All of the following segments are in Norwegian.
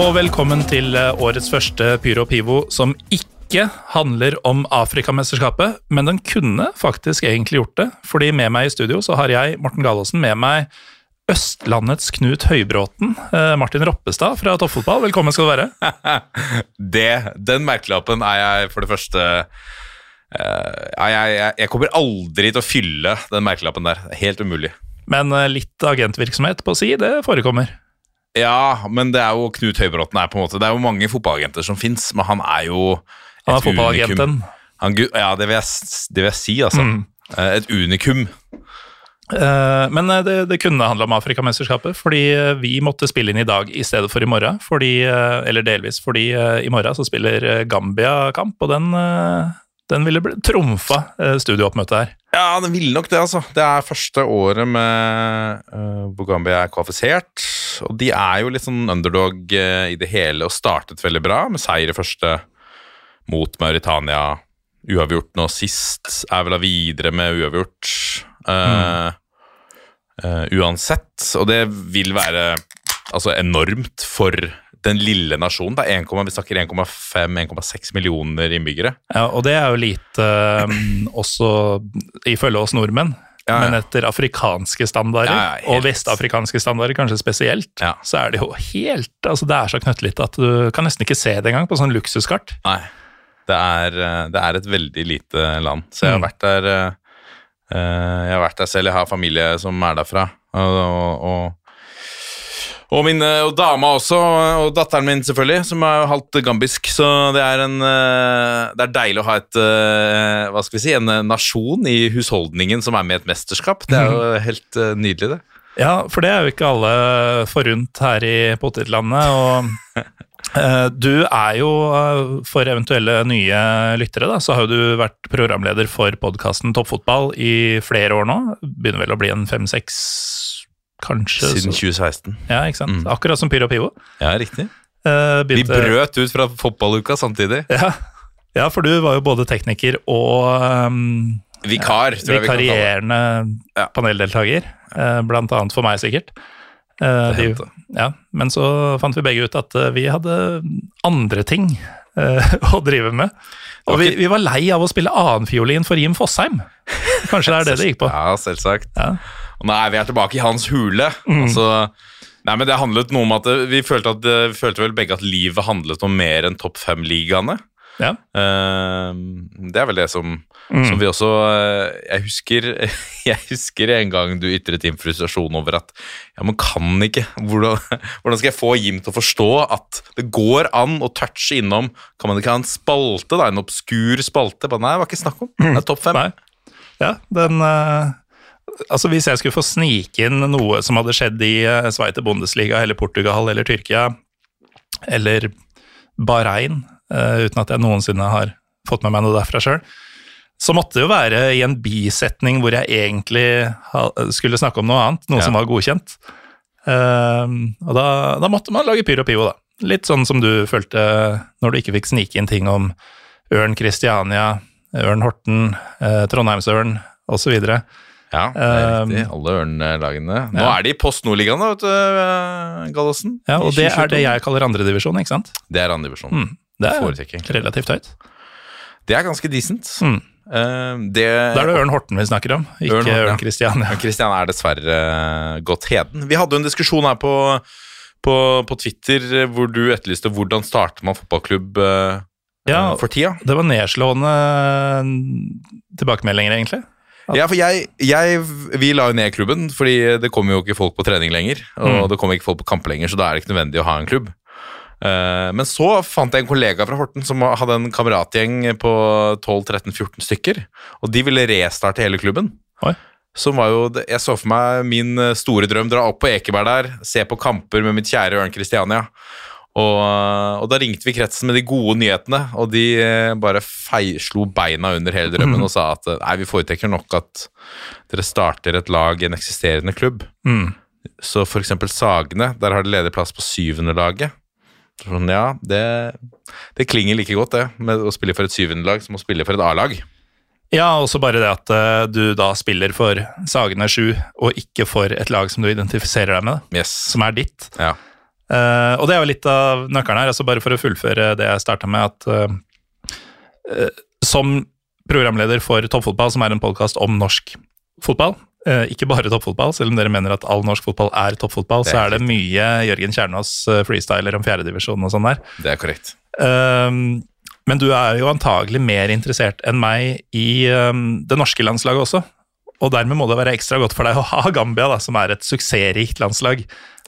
Og velkommen til eh, årets første Pyro Pivo som ikke handler om Afrikamesterskapet, men den kunne faktisk egentlig gjort det. Fordi med meg i studio så har jeg, Morten Galaasen, med meg Østlandets Knut Høybråten. eh, Martin Roppestad fra Toppfotball, velkommen skal du være. det, den merkelappen er jeg for det første eh, jeg, jeg, jeg kommer aldri til å fylle den merkelappen der. Er Helt umulig. Men litt agentvirksomhet på si, det forekommer. Ja, men det er jo Knut Høybråten er på en måte Det er jo mange fotballagenter som fins, men han er jo Han er et fotballagenten. Han, ja, det vil, jeg, det vil jeg si, altså. Mm. Eh, Et unikum. Uh, Men eh, det, det kunne handle om Afrikamesterskapet, fordi vi måtte spille inn i dag i stedet for i morgen. Fordi, eller delvis fordi i morgen så spiller Gambia kamp, og den, den ville bli trumfa studiooppmøtet her. Ja, den ville nok det, altså. Det er første året med uh, hvor Gambia er kvalifisert. Og de er jo litt sånn underdog eh, i det hele og startet veldig bra, med seier i første mot Mauritania. Uavgjort nå sist. Er vel da videre med uavgjort. Uh, uh, uansett. Og det vil være altså enormt for den lille nasjonen. Er 1, vi snakker 1,5-1,6 millioner innbyggere. Ja, og det er jo lite um, også ifølge oss nordmenn. Ja. Men etter afrikanske standarder, og vestafrikanske standarder kanskje spesielt, så er det jo helt altså Det er så knøttlite at du kan nesten ikke se det engang på sånn luksuskart. Nei. Det er, eh, det er et veldig lite land. Så jeg har Mm. vært der eh, eh, Jeg har vært der selv. Jeg har familie som er derfra. Og, og, og, min eh, og dama også, og datteren min selvfølgelig, som er halvt gambisk. Så det er en eh, Det er deilig å ha et eh, Hva skal vi si, en nasjon i husholdningen som er med i et mesterskap. Det er jo helt nydelig, det. Ja, for det er jo ikke alle forunt her i potetlandet. Og du er jo, for eventuelle nye lyttere, da, så har jo du vært programleder for podkasten Toppfotball i flere år nå. Begynner vel å bli en fem-seks, kanskje. Siden så- 2016. Ja, ikke sant. Mm. Akkurat som Pyro Pivo. Ja, riktig. Eh, Vi brøt ut fra fotballuka samtidig. Ja. ja, for du var jo både tekniker og um, Vikar, tror jeg vi kan kalle det. vikarierende paneldeltaker. Uh, Blant annet for meg, sikkert. Uh, de- ja, men så fant vi begge ut at vi hadde andre ting å drive med. Og vi, vi var lei av å spille annenfiolin for Jim Fosheim. Kanskje det er det det gikk på. Ja, selvsagt. Ja. Og nei, er vi her tilbake i hans hule. Mm. Altså, nei, men Det handlet noe om at vi følte, at, vi følte vel begge at livet handlet om mer enn topp fem-ligaene. Ja. Eh, det er vel det som, Mm. som vi også eh, jeg, husker, jeg husker en gang du ytret din frustrasjon over at ja, man kan ikke hvordan, hvordan skal jeg få Jim til å forstå at det går an å touche innom Kan man ikke ha en spalte, da, en obskur spalte? Bare, Nei, det var ikke snakk om. Det er topp fem. Nei. Ja, den eh, Altså Hvis jeg skulle få snike inn noe som hadde skjedd i uh, Sveite Bundesliga eller Portugal eller Tyrkia eller Bahrain, eh, uten at jeg noensinne har fått med meg noe derfra sjøl, så måtte det jo være i en bisetning hvor jeg egentlig skulle snakke om noe annet, noe Ja. som var godkjent. Eh, og da, da måtte man lage pyro pivo, da. Litt sånn som du følte når du ikke fikk snike inn ting om Ørn Kristiania, Ørn Horten, eh, Trondheimsørn osv. Ja, det er Um, riktig. Alle ørnelagene. Nå ja. er de i Post Nord-ligaen, vet du, eh, Gallosen. Ja, og det er det jeg kaller andredivisjon, ikke sant? Det er andredivisjon. Mm. Det er Foretrekker relativt høyt. Det er ganske decent. Mm. Eh, det, Da er det Ørn Horten vi snakker om, ikke Ørn Horten, ja. Ørn Kristiania. Men Christian er dessverre eh, gått heden. Vi hadde jo en diskusjon her på, på, på Twitter hvor du etterlyste hvordan starter man fotballklubb Ja, for tida. det var nedslående tilbakemeldinger, egentlig. Ja, for jeg, jeg, Vi la jo ned klubben, fordi det kommer jo ikke folk på trening lenger. Og Mm. det kommer ikke folk på kamp lenger, så da er det ikke nødvendig å ha en klubb. Eh, men så fant jeg en kollega fra Horten som hadde en kameratgjeng på 12-13-14 stykker. Og de ville restarte hele klubben. Oi. Som var jo, Jeg så for meg min eh, store drøm. Dra opp på Ekeberg der, se på kamper med mitt kjære Ørn Christiania. Og, og da ringte vi kretsen med de gode nyhetene, og de eh, bare fei, slo beina under hele drømmen og sa at eh, nei, vi foretrekker nok at dere starter et lag i en eksisterende klubb. Mm. Så for eksempel Sagene, der har de ledig plass på syvende laget. Sånn, ja, det, det klinger like godt det, med å spille for et syvende lag som å spille for et A-lag. Ja, også bare det at eh, du da spiller for Sagene 7, og ikke for et lag som du identifiserer deg med, Yes. som er ditt. Ja. Eh, og det er jo litt av nøkkelen her, altså bare for å fullføre det jeg starta med, at eh, som programleder for Toppfotball, som er en podkast om norsk fotball, uh, ikke bare toppfotball, selv om dere mener at all norsk fotball er toppfotball, er så er det mye Jørgen Kjernås freestyler om fjerdedivisjon og sånn der. Det er korrekt. Men du er jo antagelig mer interessert enn meg i det norske landslaget også. Og dermed må det være ekstra godt for deg å ha Gambia, da, som er et suksessrikt landslag.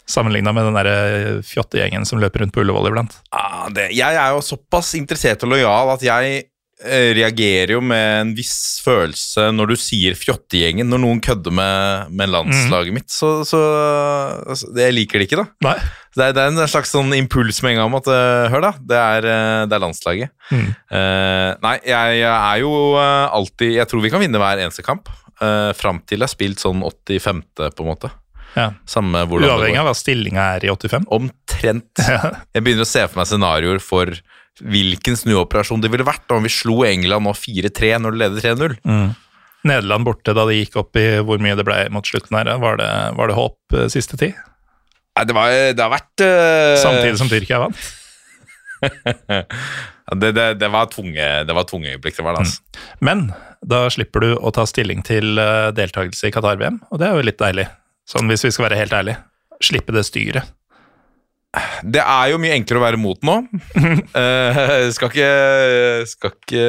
Sammenligna med den der fjottegjengen som løper rundt på Ullevål iblant. Ah, det, jeg er jo såpass interessert og lojal at jeg eh, reagerer jo med en viss følelse når du sier fjottegjengen, når noen kødder med, med landslaget mitt. Så, så altså, Jeg liker det ikke, da. Det er, det er en slags sånn impuls med en gang om at eh, Hør, da. Det er, eh, det er landslaget. Mm. Uh, nei, jeg, jeg er jo eh, alltid Jeg tror vi kan vinne hver eneste kamp. Uh, Fram til jeg har spilt sånn 85., på en måte. Ja. Samme hvordan Uavhengig av hva stillinga er i 85. Omtrent. Jeg begynner å se for meg scenarioer for hvilken snuoperasjon det ville vært om vi slo England nå 4-3 når det leder 3-0. Nederland borte da det gikk opp i hvor mye det ble mot slutten her. Var det, var det håp eh, siste tid? Nei, det, var, det har vært uh... Samtidig som Tyrkia vant. det, det, det var tunge Det var tunge øyeblikk. Det var det, altså. Men da slipper du å ta stilling til eh, deltakelse i Qatar-VM, og det er jo litt deilig. Sånn hvis vi skal være helt ærlige. Slippe det styret. Det er jo mye enklere å være mot nå. uh, skal ikke Skal ikke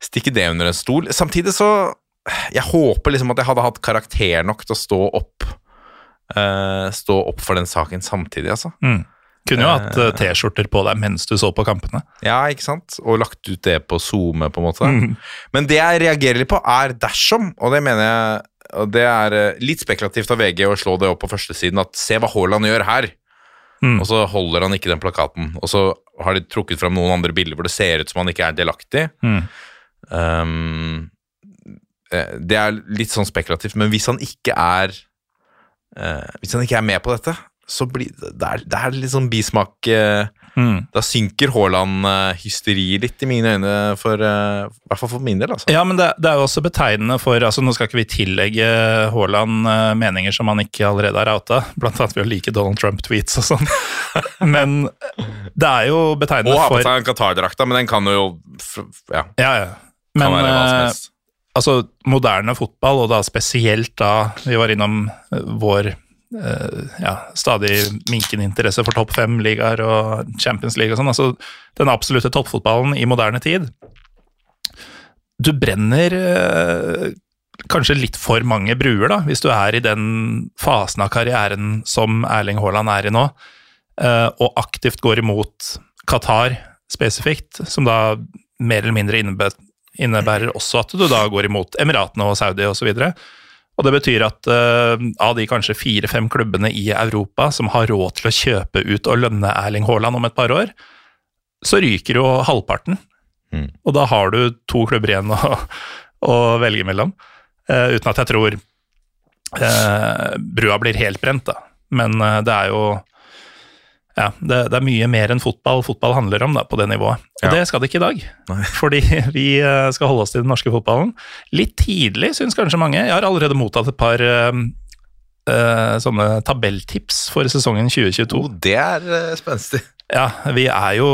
stikke det under en stol. Samtidig så Jeg håper liksom at jeg hadde hatt karakter nok til å stå opp uh, Stå opp for den saken samtidig, altså. Mm. Kunne jo hatt eh, T-skjorter på deg mens du så på kampene. Ja, ikke sant? Og lagt ut det på SoMe, på en måte. Mm. Men det jeg reagerer litt på, er dersom, og det mener jeg og det er eh, litt spekulativt av VG å slå det opp på førstesiden, at se hva Haaland gjør her. Mm. Og så holder han ikke den plakaten. Og så har de trukket fram noen andre bilder hvor det ser ut som han ikke er delaktig. Mm. Um, eh, det er litt sånn spekulativt, men hvis han ikke er uh, Hvis han ikke er med på dette, så blir det er, det er litt sånn bismak eh, Mm. Da synker Haaland-hysteriet litt i mine øyne, for, eh, i hvert fall for min del. altså. Ja, men det, det er jo også betegnende for altså Nå skal ikke vi tillegge Haaland eh, meninger som han ikke allerede har outa, blant annet ved å like Donald Trump-tweets og sånn. Men det er jo betegnende for Og ha på seg en Qatar-drakta, men den kan jo ja, Ja, ja. kan Men være hva som eh, helst. altså, moderne fotball, og da spesielt da vi var innom vår ja, stadig minkende interesse for topp fem-ligaer og Champions League og sånn, altså den absolutte toppfotballen i moderne tid. Du brenner eh, kanskje litt for mange bruer, da, hvis du er i den fasen av karrieren som Erling Haaland er i nå, eh, og aktivt går imot Qatar spesifikt, som da mer eller mindre innebærer, også at du da går imot Emiratene og Saudi osv. Og det betyr at uh, av de kanskje fire-fem klubbene i Europa som har råd til å kjøpe ut og lønne Erling Haaland om et par år, så ryker jo halvparten. Mm. Og da har du to klubber igjen å, å velge mellom. Uh, uten at jeg tror uh, brua blir helt brent, da. Men det er jo ja, det, det er mye mer enn fotball fotball handler om da, på det nivået. Og Ja. det skal det ikke i dag. Nei. Fordi vi eh, skal holde oss til den norske fotballen. Litt tidlig, syns kanskje mange. Jeg har allerede mottatt et par uh, sånne tabelltips for sesongen 2022. Oh, det er uh, spenstig. Ja, vi er jo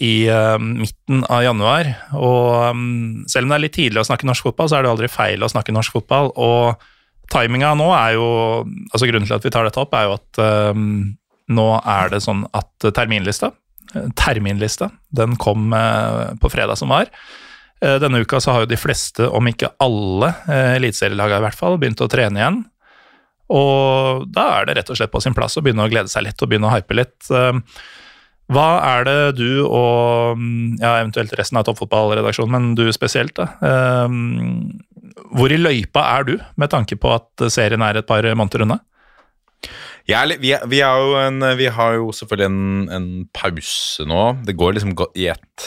i uh, midten av januar, og um, selv om det er litt tidlig å snakke norsk fotball, så er det aldri feil å snakke norsk fotball. Og timinga nå er jo Altså grunnen til at vi tar dette opp, er jo at eh, nå er det sånn at terminlista, eh, terminlista, den kom eh, på fredag som var. Eh, Denne uka så har jo de fleste, om ikke alle, eh, eliteserielagene i hvert fall, begynt å trene igjen. Og da er det rett og slett på sin plass å begynne å glede seg litt og begynne å hype litt. Eh, Hva er det du og mm, ja, eventuelt resten av toppfotballredaksjonen, men du spesielt, da. eh, Hvor i løypa er du, med tanke på at serien er et par måneder unna? Jeg vi, vi, jo en, vi har jo selvfølgelig en, en pause nå. Det går liksom i ett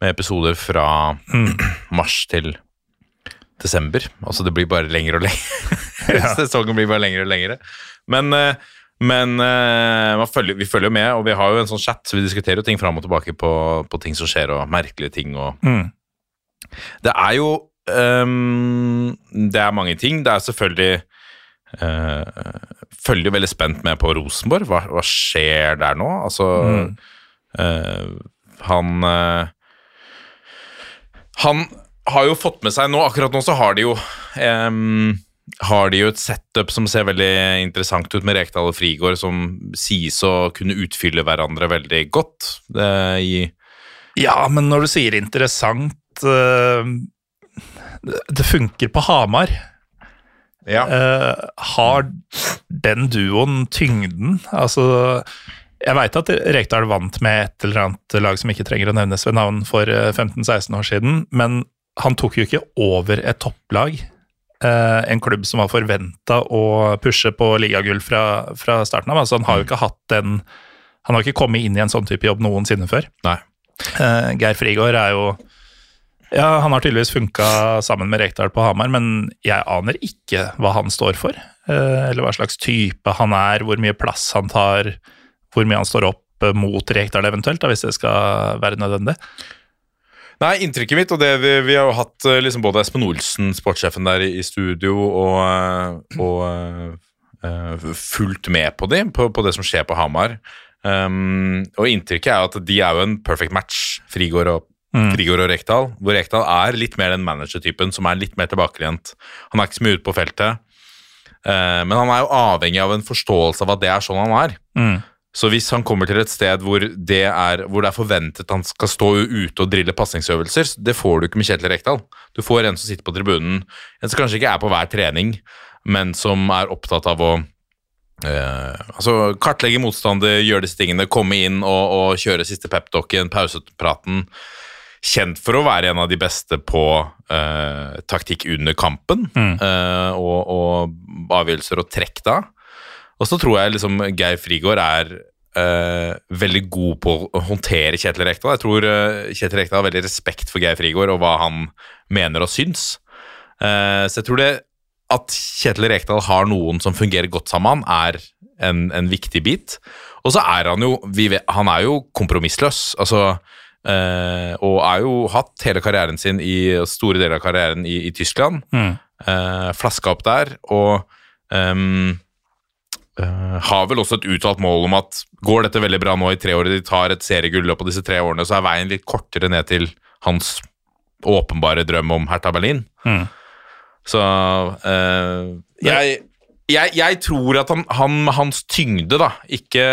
med episoder fra mars til desember. Altså det blir bare lengre og lengre. Sesongen blir bare lengre og lengre. Men, eh, men eh, følger, vi følger jo med, og vi har jo en sånn chat, så vi diskuterer jo ting fram og tilbake på, på ting som skjer, og merkelige ting. og Mm. det er jo um, Det er mange ting. Det er selvfølgelig uh, Følger veldig spent med på Rosenborg. Hva, hva skjer der nå? Altså eh, Han eh, Han har jo fått med seg nå Akkurat nå så har de jo um, har de jo et setup som ser veldig interessant ut med Rekdal og Frigård, som sies å kunne utfylle hverandre veldig godt. Ja, men når du sier interessant eh, det funker på Hamar. Ja. Uh, har den duoen tyngden? Altså Jeg veit at Rekdal vant med et eller annet lag som ikke trenger å nevnes ved navn for eh, 15-16 år siden, men han tok jo ikke over et topplag. Eh, en klubb som var forventa å pushe på ligagull fra, fra starten av. Altså han har jo ikke hatt den Han har ikke kommet inn i en sånn type jobb noensinne før. Nei. Eh, Geir Frigård er jo Ja, han har tydeligvis funka sammen med Rekdal på Hamar, men jeg aner ikke hva han står for. eh, eller hva slags type han er, hvor mye plass han tar, hvor mye han står opp mot Rekdal eventuelt, da, hvis det skal være nødvendig. Nei, inntrykket mitt, og det vi, vi har jo hatt eh, liksom både Espen Olsen, sportssjefen der i, i studio, og, eh, og uh, fulgt med på dem, på, på det som skjer på Hamar. Um, og inntrykket er jo at de er jo en perfect match, Frigård og, Frigård og Rekdal. Hvor Rekdal er litt mer den managertypen som er litt mer tilbakelent. Han er ikke så mye ute på feltet. uh, men han er jo avhengig av en forståelse av at det er sånn han er. Mm. Så hvis han kommer til et sted hvor det er, hvor det er forventet han skal stå ute og drille pasningsøvelser, det får du ikke med Kjetil Rekdal. Du får en som sitter på tribunen, en som kanskje ikke er på hver trening, men som er opptatt av å eh, altså kartlegge motstander, gjøre disse tingene, komme inn og, og kjøre siste peptalken, pausepraten. Kjent for å være en av de beste på eh, taktikk under kampen eh, og, og avgjørelser og trekk da. Og så tror jeg liksom Geir Frigård er eh, veldig god på å håndtere Kjetil Rekdal. Jeg tror eh, Kjetil Rekdal har veldig respekt for Geir Frigård og hva han mener og syns. Eh, så jeg tror det at Kjetil Rekdal har noen som fungerer godt sammen, er en, en viktig bit. Og så er han jo vi vet, Han er jo kompromissløs. Altså eh, Og har jo hatt hele karrieren sin i store deler av karrieren i, i Tyskland. Mm. Uh, flaska opp der, og um, uh, har vel også et uttalt mål om at går dette veldig bra nå i tre år, de tar et seriegull på disse tre årene, så er veien litt kortere ned til hans åpenbare drøm om Hertha Berlin. Mm. Så jeg, jeg, jeg tror at han, han, hans tyngde, da, ikke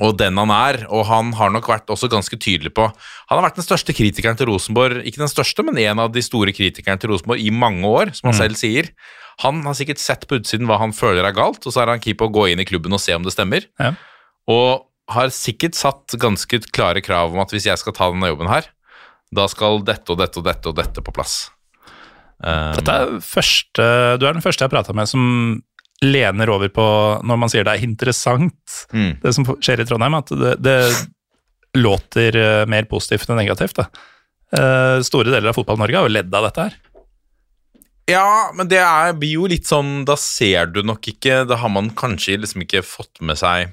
og den han er, og han har nok vært også ganske tydelig på Han har vært den største kritikeren til Rosenborg, ikke den største, men en av de store kritikerne til Rosenborg i mange år, som han selv sier. Han har sikkert sett på utsiden hva han føler er galt, og så er han keen på å gå inn i klubben og se om det stemmer. Ja. Og har sikkert satt ganske klare krav om at hvis jeg skal ta denne jobben her, da skal dette og dette og dette og dette på plass. Um, Dette er første, du er den første jeg har prata med som lener over på, når man sier det er interessant, Mm. det som skjer i Trondheim, at det, det låter eh, mer positivt enn negativt. Eh, Store deler av Fotball-Norge har jo ledd av dette her. Ja, men det er, blir jo litt sånn Da ser du nok ikke Da har man kanskje liksom ikke fått med seg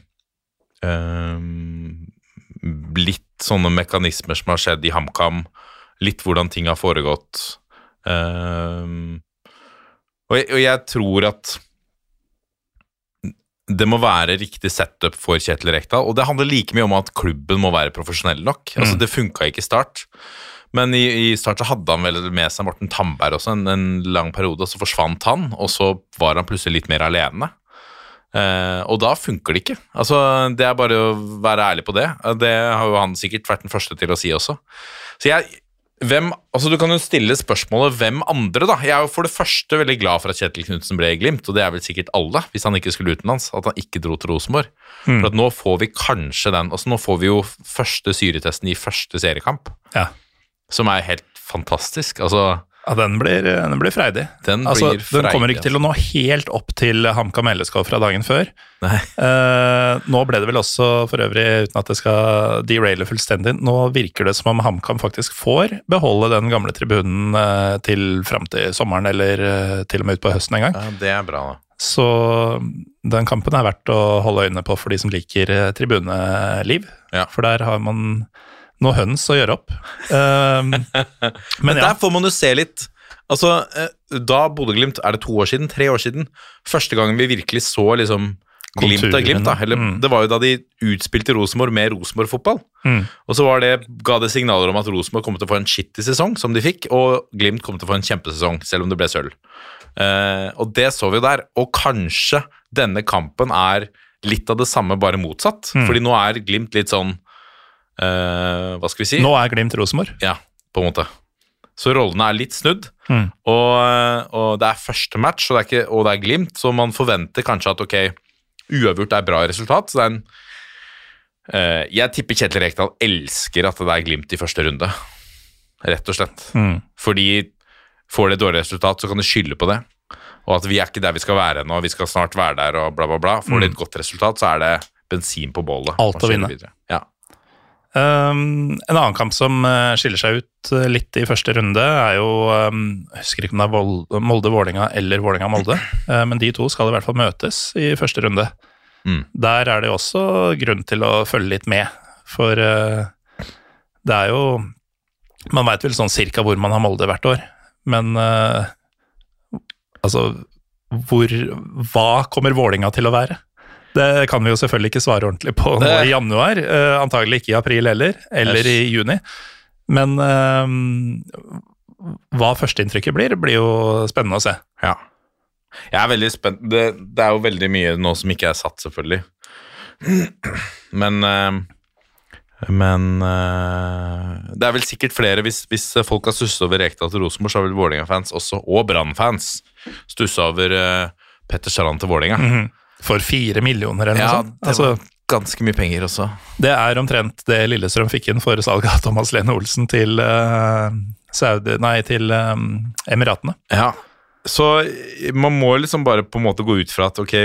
ehm, Litt sånne mekanismer som har skjedd i HamKam. Litt hvordan ting har foregått. Ehm, og, jeg, og jeg tror at det må være riktig setup for Kjetil Rekdal. Og det handler like mye om at klubben må være profesjonell nok. Altså, Det funka ikke i start. Men i, i start så hadde han vel med seg Morten Tamberg også en, en lang periode, og så forsvant han, og så var han plutselig litt mer alene. Eh, og da funker det ikke. Altså, Det er bare å være ærlig på det. Det har jo han sikkert vært den første til å si også. Så jeg, hvem, altså Du kan jo stille spørsmålet hvem andre, da. Jeg er jo for det første veldig glad for at Kjetil Knutsen ble i Glimt, og det er vel sikkert alle, hvis han ikke skulle utenlands, at han ikke dro til Rosenborg. For at nå får vi kanskje den altså Nå får vi jo første syretesten i første seriekamp, Ja. som er helt fantastisk. Altså, Ja, den blir, den blir freidig. Den altså, blir den kommer freidig, ikke til å nå helt opp til HamKam LSK fra dagen før. Eh, nå ble det vel også, for øvrig, uten at det skal deraile fullstendig, nå virker det som om HamKam faktisk får beholde den gamle tribunen eh, til fram til sommeren, eller eh, til og med ut på høsten en gang. Ja, det er bra, da. Så den kampen er verdt å holde øynene på for de som liker eh, tribuneliv. Ja. For der har man noe høns å gjøre opp. Um, men men Der får man jo se litt Altså, eh, Da Bodø-Glimt Er det to år siden? Tre år siden? Første gangen vi virkelig så liksom Glimt av Glimt. da Eller, Mm. Det var jo da de utspilte Rosenborg med Rosenborg-fotball. Mm. Og så var det, ga det signaler om at Rosenborg kom til å få en skittig sesong, som de fikk, og Glimt kom til å få en kjempesesong, selv om det ble sølv. Uh, og det så vi jo der. Og kanskje denne kampen er litt av det samme, bare motsatt. Mm. Fordi nå er Glimt litt sånn Hva skal vi si? nå er Glimt Rosenborg. Ja, på en måte. Så rollene er litt snudd, Mm. og, og det er første match, og det er, ikke, og det er Glimt, så man forventer kanskje at ok, uavgjort er bra resultat. Så det er en uh, Jeg tipper Kjetil Rekdal elsker at det er Glimt i første runde, rett og slett. Mm. Fordi får det et dårlig resultat, så kan de skylde på det. Og at vi er ikke der vi skal være ennå, vi skal snart være der, og bla, bla, bla. Får de et godt resultat, så er det bensin på bålet. Mm. Alt å vinne. videre. Um, en annen kamp som eh, skiller seg ut eh, litt i første runde, er jo um, Jeg husker ikke om det er Molde-Vålinga eller Vålinga-Molde, uh, men de to skal i hvert fall møtes i første runde. Mm. Der er det jo også grunn til å følge litt med, for uh, det er jo Man veit vel sånn cirka hvor man har Molde hvert år, men uh, altså hvor Hva kommer Vålinga til å være? Det kan vi jo selvfølgelig ikke svare ordentlig på nå i januar. Uh, antagelig ikke i april heller, eller i juni. Men uh, hva førsteinntrykket blir, blir jo spennende å se. Ja. Jeg er veldig spent. Det, det er jo veldig mye nå som ikke er satt, selvfølgelig. Men eh, Men det er vel sikkert flere, hvis, hvis folk har stussa over Rekdal til Rosenborg, så har vel Vålerenga-fans også, og Brann-fans, stussa over Petter Strand til Vålerenga. For fire millioner eller noe Ja, sånt. det Altså, var ganske mye penger også. det er omtrent det Lillestrøm fikk inn for salget av Thomas Lene Olsen til, uh, Saudi, nei, til um, Emiratene. Ja, så man må liksom bare på en måte gå ut fra at ok,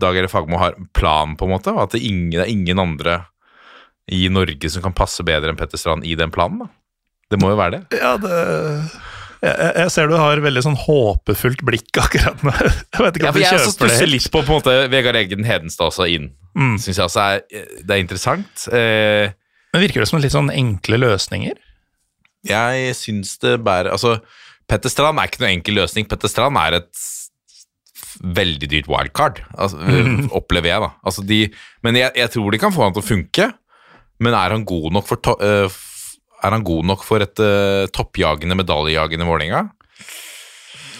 Dag Erik Fagmo har en plan, på en måte, og at det, er ingen, det er ingen andre i Norge som kan passe bedre enn Petter Strand i den planen. da. Det må jo være det. Ja, det jeg, jeg ser du har veldig sånn håpefullt blikk akkurat nå. Jeg vet ikke Ja, om du kjøper det kjøper det stusser helt. litt på på en måte Vegard Eggen Hedenstad også inn. Mm. Syns jeg også er, det er interessant. Eh, Men virker det som litt sånn enkle løsninger? Jeg syns det bærer Altså, Petter Strand er ikke noen enkel løsning. Petter Strand er et veldig dyrt wildcard, altså, opplever jeg, da. Altså, de, men jeg, jeg tror de kan få han til å funke. Men er han god nok for, to, eh, f- er han god nok for et uh, toppjagende, medaljejagende Vålerenga?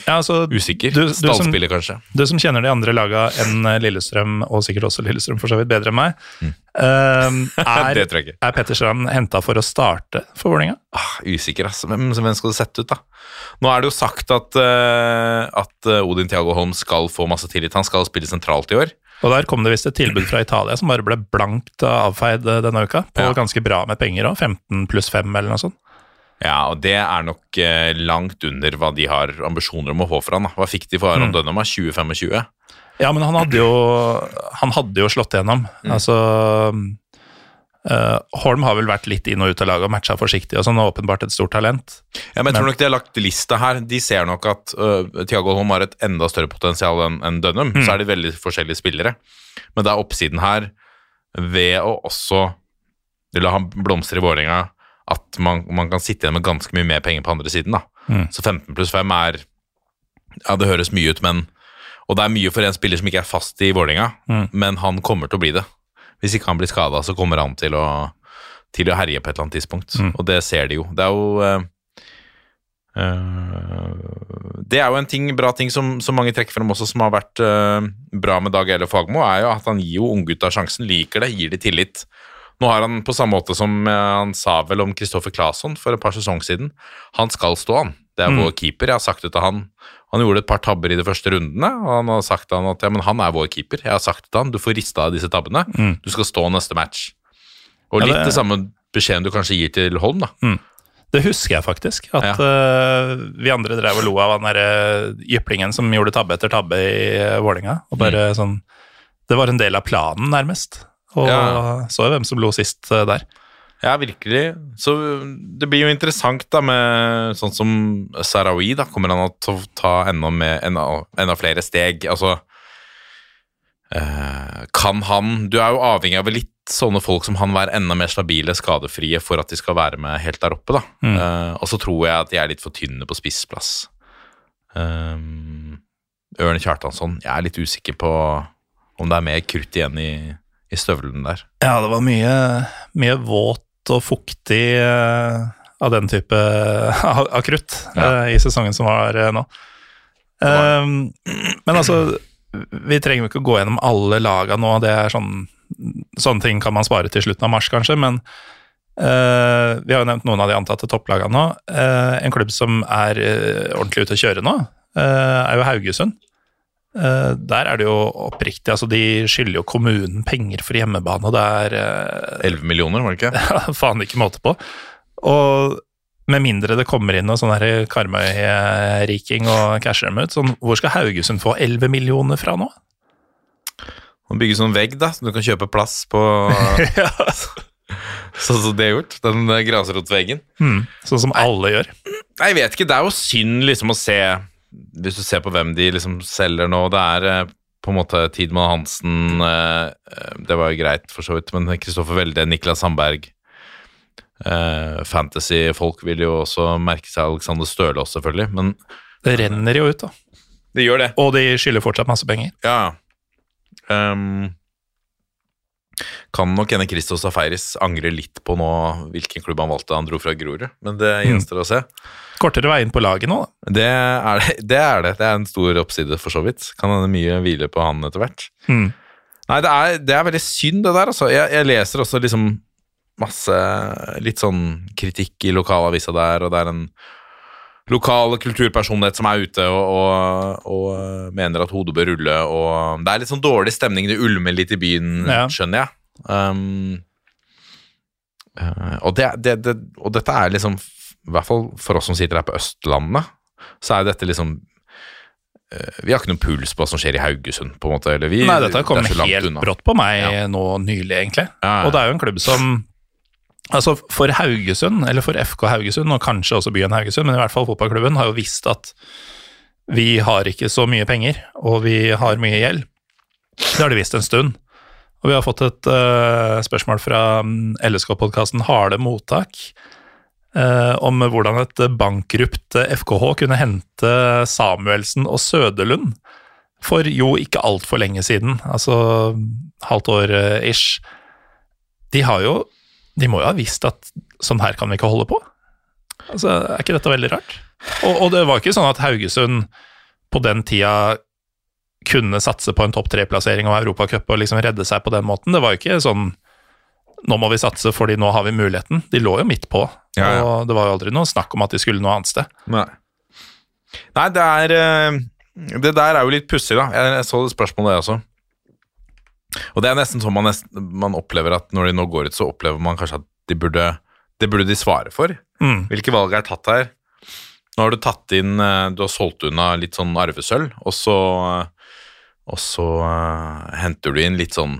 Ja, altså, Usikker. Du- du som- Stallspiller, kanskje. Du som kjenner de andre laga enn eh, Lillestrøm, og sikkert også Lillestrøm for så vidt bedre enn meg, er, tror jeg ikke. er Petter Strand henta for å starte for Vålerenga? Ah, usikker, ass. Hvem, hvem skal det sette ut, da? Nå er det jo sagt at, uh, at Odin Thiago Holm skal få masse tillit. Han skal spille sentralt i år. Og der kom det visst et tilbud fra Italia som bare ble blankt avfeid eh, denne uka, på Ja. ganske bra med penger òg, 15 pluss 5 eller noe sånt. Ja, og det er nok eh, langt under hva de har ambisjoner om å få for han. Da. Hva fikk de for Aron Mm. Dønnema? 2025? Ja, men han hadde jo, han hadde jo slått igjennom. Mm. Altså eh, Holm har vel vært litt inn og ut av laget og matcha forsiktig, og sånn, og åpenbart et stort talent. Ja, men jeg tror nok de har lagt lista her. De ser nok at uh, Thiago Holm har et enda større potensial enn en Dønnum. Mm. Så er de veldig forskjellige spillere. Men det er oppsiden her ved å også la ham blomstre i Vålerenga at man, man kan sitte igjen med ganske mye mer penger på andre siden. da. Mm. Så 15 pluss 5 er Ja, det høres mye ut, men Og det er mye for en spiller som ikke er fast i Vålerenga, Mm. men han kommer til å bli det. Hvis ikke han blir skada, så kommer han til å, til å herje på et eller annet tidspunkt. Mm. Og det ser de jo. Det er jo Uh, Det er jo en ting, bra ting som, som mange trekker frem også, som har vært uh, bra med Dag Eile Fagmo, er jo at han gir jo unggutta sjansen. Liker det, gir de tillit. Nå har han på samme måte som han sa vel om Kristoffer Claesson for et par sesonger siden. Han skal stå, han. Det er vår keeper. Jeg har sagt det til han. Han gjorde et par tabber i de første rundene, og han har sagt til han at ja, men han er vår keeper. Jeg har sagt til han, du får rista av disse tabbene. Du skal stå neste match. Og Ja, litt det- det samme beskjeden du kanskje gir til Holm, da. Det husker jeg faktisk. At Ja. uh, vi andre drev og lo av han derre jyplingen som gjorde tabbe etter tabbe i uh, Vålinga. Og bare sånn Det var en del av planen, nærmest. Og Ja. så jo hvem som lo sist uh, der. Ja, virkelig. Så det blir jo interessant da med sånn som Sarawi, da. Kommer han til å ta enda, med, enda, enda flere steg? Altså eh, Kan han Du er jo avhengig av litt sånne folk som han være enda mer stabile, skadefrie, for at de skal være med helt der oppe, da. Eh, og så tror jeg at de er litt for tynne på spissplass. Um, Ørn Kjartansson, jeg er litt usikker på om det er mer krutt igjen i, i støvlene der. Ja, det var mye, mye våt og fuktig eh, av den type av, krutt Ja. eh, i sesongen som var eh, nå. Um, men altså, vi trenger jo ikke å gå gjennom alle laga nå. Det er sånn, sånne ting kan man spare til slutten av mars, kanskje. Men uh, vi har jo nevnt noen av de antatte topplagene nå. Uh, en klubb som er uh, ordentlig ute å kjøre nå, er jo Haugesund. Eh, der er det jo oppriktig, altså de skylder jo kommunen penger for hjemmebane, det er eh, 11 millioner, var det ikke? faen ikke måte på. Og med mindre det kommer inn noe sånn Karmøy-riking og casher dem ut, sånn, hvor skal Haugesund få 11 millioner fra nå? Må bygger sånn vegg da, så du kan kjøpe plass på Sånn som det er gjort, den eh, grasrotveggen. Mm, sånn som alle gjør. Jeg vet ikke, det er jo synd liksom å se Hvis du ser på hvem de liksom selger nå, det er eh, på en måte Tidmann Hansen eh, eh, Det var jo greit for så vidt, men Kristoffer Welde, Niklas Sandberg eh, Fantasy-folk vil jo også merke seg Alexander Støle også, selvfølgelig, men Det renner jo ut, da. det gjør det. Og de skylder fortsatt masse penger. Ja. Um, kan nok hende Christos Safaris angre litt på nå hvilken klubb han valgte. Han dro fra Grorud, men det gjenstår å se. Kortere vei inn på laget nå, da. Det er det, det er det. Det er en stor oppside, for så vidt. Kan hende mye hvile på han etter hvert. Mm. Nei, det er, det er veldig synd, det der, altså. Jeg, jeg leser også liksom masse litt sånn kritikk i lokalavisa der, og det er en lokal kulturpersonlighet som er ute og, og, og mener at hodet bør rulle, og det er litt sånn dårlig stemning, det ulmer litt i byen, Ja. skjønner jeg. Um, eh, og, det, det, det, og dette er liksom, i hvert fall for oss som sitter her på Østlandet, så er dette liksom eh, vi har ikke noen puls på hva som skjer i Haugesund, på en måte. Eller vi, Nei, dette kom helt unna. brått på meg Ja. nå nylig, egentlig. Ja. Og det er jo en klubb som Altså, for Haugesund, eller for FK Haugesund, og kanskje også byen Haugesund, men i hvert fall fotballklubben, har jo visst at vi har ikke så mye penger, og vi har mye gjeld. Det har de visst en stund. Og vi har fått et uh, spørsmål fra mm, LSK-podkasten Harde mottak uh, om hvordan et bankrupt FKH kunne hente Samuelsen og Søderlund for jo ikke altfor lenge siden, altså halvt år eh. De har jo De må jo ha visst at sånn her kan vi ikke holde på. Altså, Er ikke dette veldig rart? Og, og det var ikke sånn at Haugesund på den tida kunne satse på en topp tre-plassering og Europacup og liksom redde seg på den måten. Det var jo ikke sånn nå må vi satse fordi nå har vi muligheten. De lå jo midt på, Ja, ja. og det var jo aldri noe snakk om at de skulle noe annet sted. Nei. Nei, det er eh, Det der er jo litt pussig, da. Jeg, så det spørsmålet, jeg også. Og det er nesten sånn man, nesten, man opplever at når de nå går ut, så opplever man kanskje at de burde Det burde de svare for. Mm. Hvilke valg er tatt her? Nå har du tatt inn eh, Du har solgt unna litt sånn arvesølv, og så Og så uh, henter du inn litt sånn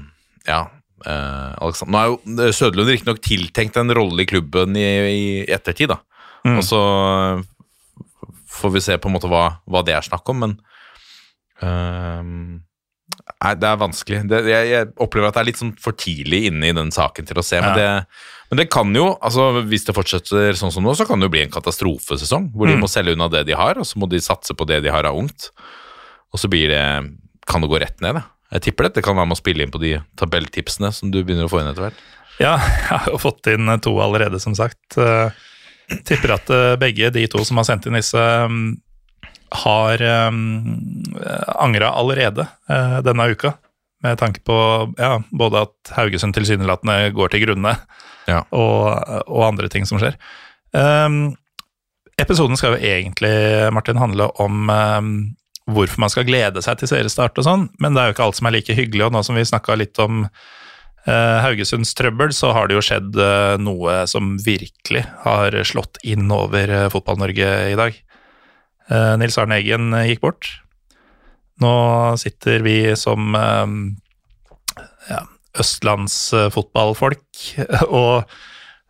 Ja. uh, Alexander. Nå er jo Søderlund riktignok tiltenkt en rolle i klubben i, i ettertid, da. Mm. Og så eh, får vi se på en måte hva, hva det er snakk om, men ehm, Nei, det er vanskelig. Det, jeg, jeg opplever at det er litt sånn for tidlig inne i den saken til å se. Men, Ja. det, men det kan jo, altså hvis det fortsetter sånn som nå, så kan det jo bli en katastrofesesong. Hvor de Mm. må selge unna det de har, og så må de satse på det de har av ungt. Og så blir det, kan det gå rett ned. Da. Jeg tipper dette kan være med å spille inn på de tabelltipsene som du begynner å få inn etter hvert. Ja, jeg har jo fått inn to allerede, som sagt. Jeg Tipper at eh, begge de to som har sendt inn disse, mm, har um, angra allerede eh, denne uka. med tanke på ja, både at Haugesund tilsynelatende går til grunne, Ja. og, og andre ting som skjer. Um, episoden skal jo egentlig, Martin, handle om um, hvorfor man skal glede seg til seriestart og sånn, men det er jo ikke alt som er like hyggelig, og nå som vi snakka litt om uh, Haugesunds trøbbel, så har det jo skjedd uh, noe som virkelig har slått inn over uh, Fotball-Norge i dag. Uh, Nils Arne Eggen uh, gikk bort. Nå sitter vi som um, ja, østlandsfotballfolk og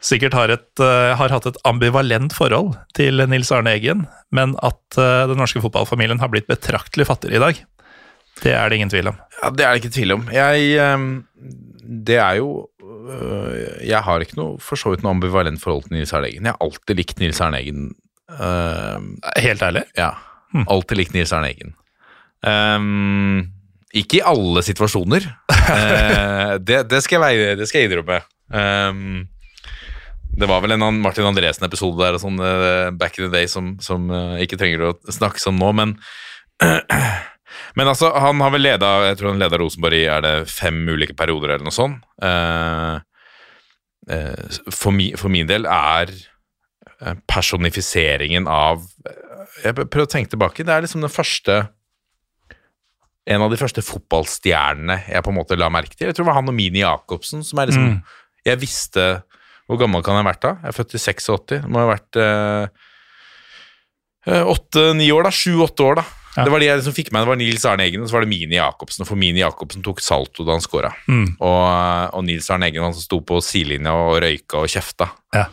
sikkert har, et, har hatt et ambivalent forhold til Nils Arne Eggen, men at den norske fotballfamilien har blitt betraktelig fattigere i dag, det er det ingen tvil om. Ja, Det er det ikke tvil om. Jeg Det er jo Jeg har ikke noe for så vidt noe ambivalent forhold til Nils Arne Eggen. Jeg har alltid likt Nils Arne Eggen. Ehm, Helt ærlig. ja. Alltid likt Nils Arne Eggen. Um, ikke i alle situasjoner. uh, det, det, skal jeg, det skal jeg innrømme. Um, det var vel en Martin Andresen-episode der og sånn uh, back in the day som, som ikke trenger å snakkes om nå, men Men altså, han har vel leda Jeg tror han leda Rosenborg i er det fem ulike perioder eller noe sånt. For, mi, for min del er personifiseringen av Jeg prøver å tenke tilbake. Det er liksom den første En av de første fotballstjernene jeg på en måte la merke til. Jeg tror det var han og Mini Jacobsen som er liksom Jeg visste Hvor gammel kan jeg ha vært da? Jeg er født i 86. Det må ha vært åtte-ni år, da. Sju-åtte år, da. Ja. Det var de jeg liksom fikk med. Det var Nils Arne Eggen og så var det Mini Jacobsen. For Mini Jacobsen tok salto da han scora. Mm. Og, og Nils Arne Eggen han som sto på sidelinja og røyka og kjefta. Ja.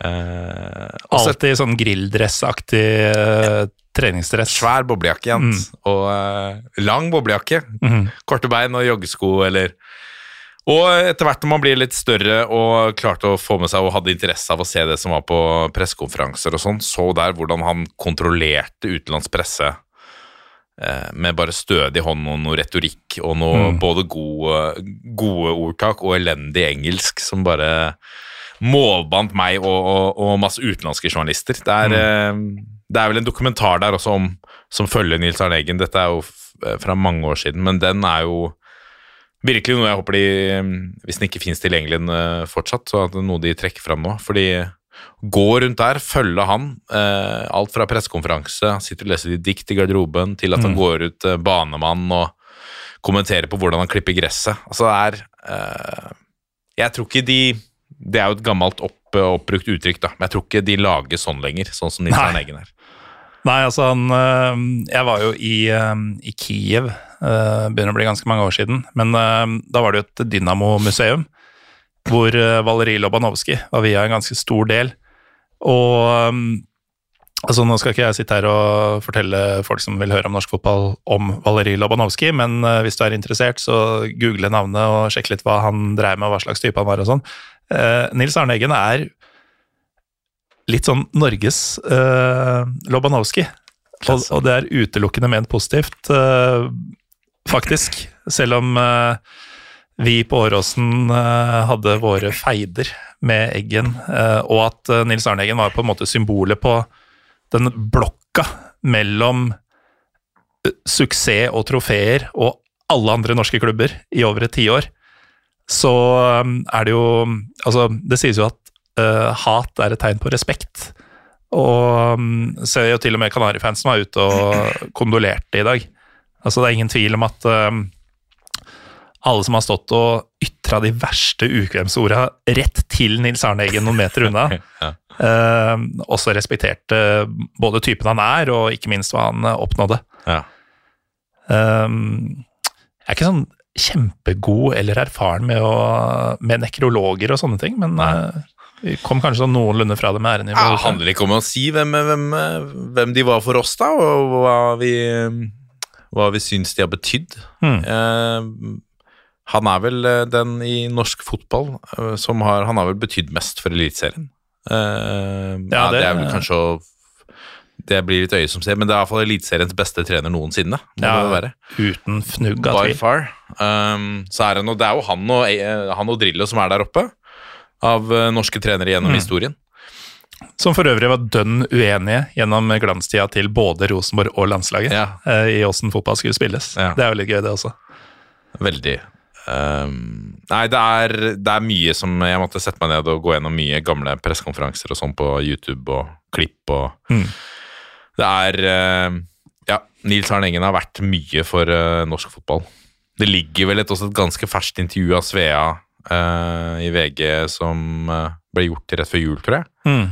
Eh, og Alltid sånn grilldressaktig uh, treningsdress. svær boblejakke, Jens. Og eh, lang boblejakke. Mm. Korte bein og joggesko eller Og etter hvert når man blir litt større og klarte å få med seg og hadde interesse av å se det som var på pressekonferanser og sånn, så der hvordan han kontrollerte utenlandsk presse eh, med bare stødig hånd og noe retorikk og noe både gode, gode ordtak og elendig engelsk som bare målbandt meg og, og, og masse utenlandske journalister. Det er, eh, det er vel en dokumentar der også om, som følger Nils Arne Eggen. Dette er jo eh, fra mange år siden, men den er jo virkelig noe jeg håper de, eh, hvis den ikke finnes tilgjengelig fortsatt, så er det noe de trekker fram nå. Fordi gå rundt der, følge han. Eh, alt fra pressekonferanse, sitter og leser de dikt i garderoben, til at han går ut eh, banemann og kommenterer på hvordan han klipper gresset. Altså det er eh, Jeg tror ikke de Det er jo et gammelt opp, oppbrukt uttrykk, da, men jeg tror ikke de lager sånn lenger, sånn som Nils. Arne Eggen er. Nei, altså han øh, Jeg var jo i, øh, i Kiev, begynner å bli ganske mange år siden, men da var det jo et Dynamo-museum, hvor Valeri Valerij Lobanovskij var via en ganske stor del. Og altså nå skal ikke jeg sitte her og fortelle folk som vil høre om norsk fotball om Valerij Lobanovskij, men hvis du er interessert, så google navnet og sjekk litt hva han dreier med, og hva slags type han var og sånn. Eh, Nils Arne Eggen er litt sånn Norges uh, Lobanowski. Og, og det er utelukkende ment positivt, uh, faktisk. Selv om uh, vi på Åråsen hadde våre feider med Eggen, og at Nils Arne Eggen var på en måte symbolet på den blokka mellom suksess og trofeer og alle andre norske klubber i over et tiår, så eh, er det jo Altså, det sies jo at uh, hat er et tegn på respekt. Og um, ser jo til og med Kanarifansen var ute og kondolerte i dag. Altså Det er ingen tvil om at um, alle som har stått og ytra de verste ukvemsorda rett til Nils Arne Eggen noen meter unna, Ja. um, også respekterte både typen han er, og ikke minst hva han uh, oppnådde. Ja. Um, jeg er ikke sånn kjempegod eller erfaren med, å, med nekrologer og sånne ting, men uh, vi kom kanskje sånn noenlunde fra det med æren i behold. det handler ikke om å si hvem, hvem, hvem de var for oss, da, og hva vi, hva vi syns de har betydd. Mm. Eh, han er vel eh, den i norsk fotball eh, som har Han har vel betydd mest for Eliteserien. Eh, ja, det, det- er vel kanskje å Det blir litt øye som ser, men det er iallfall Eliteseriens beste trener noensinne. Må Ja, det være. Uten fnugg av By far. Um, så er det, noe, det er jo han og, eh, han og Drillo som er der oppe, av eh, norske trenere gjennom Mm. historien. Som for øvrig var dønn uenige gjennom glanstida til både Rosenborg og landslaget Ja. uh, i åssen fotball skulle spilles. Ja. Det er jo litt gøy, det også. Veldig. Um, nei, det er, det er mye som Jeg måtte sette meg ned og gå gjennom mye gamle pressekonferanser og sånn på YouTube og klipp og Mm. Det er eh, Ja, Nils Arne Engen har vært mye for eh, norsk fotball. Det ligger vel et, også et ganske ferskt intervju av Svea eh, i VG som ble gjort rett før jul, tror jeg. Mm.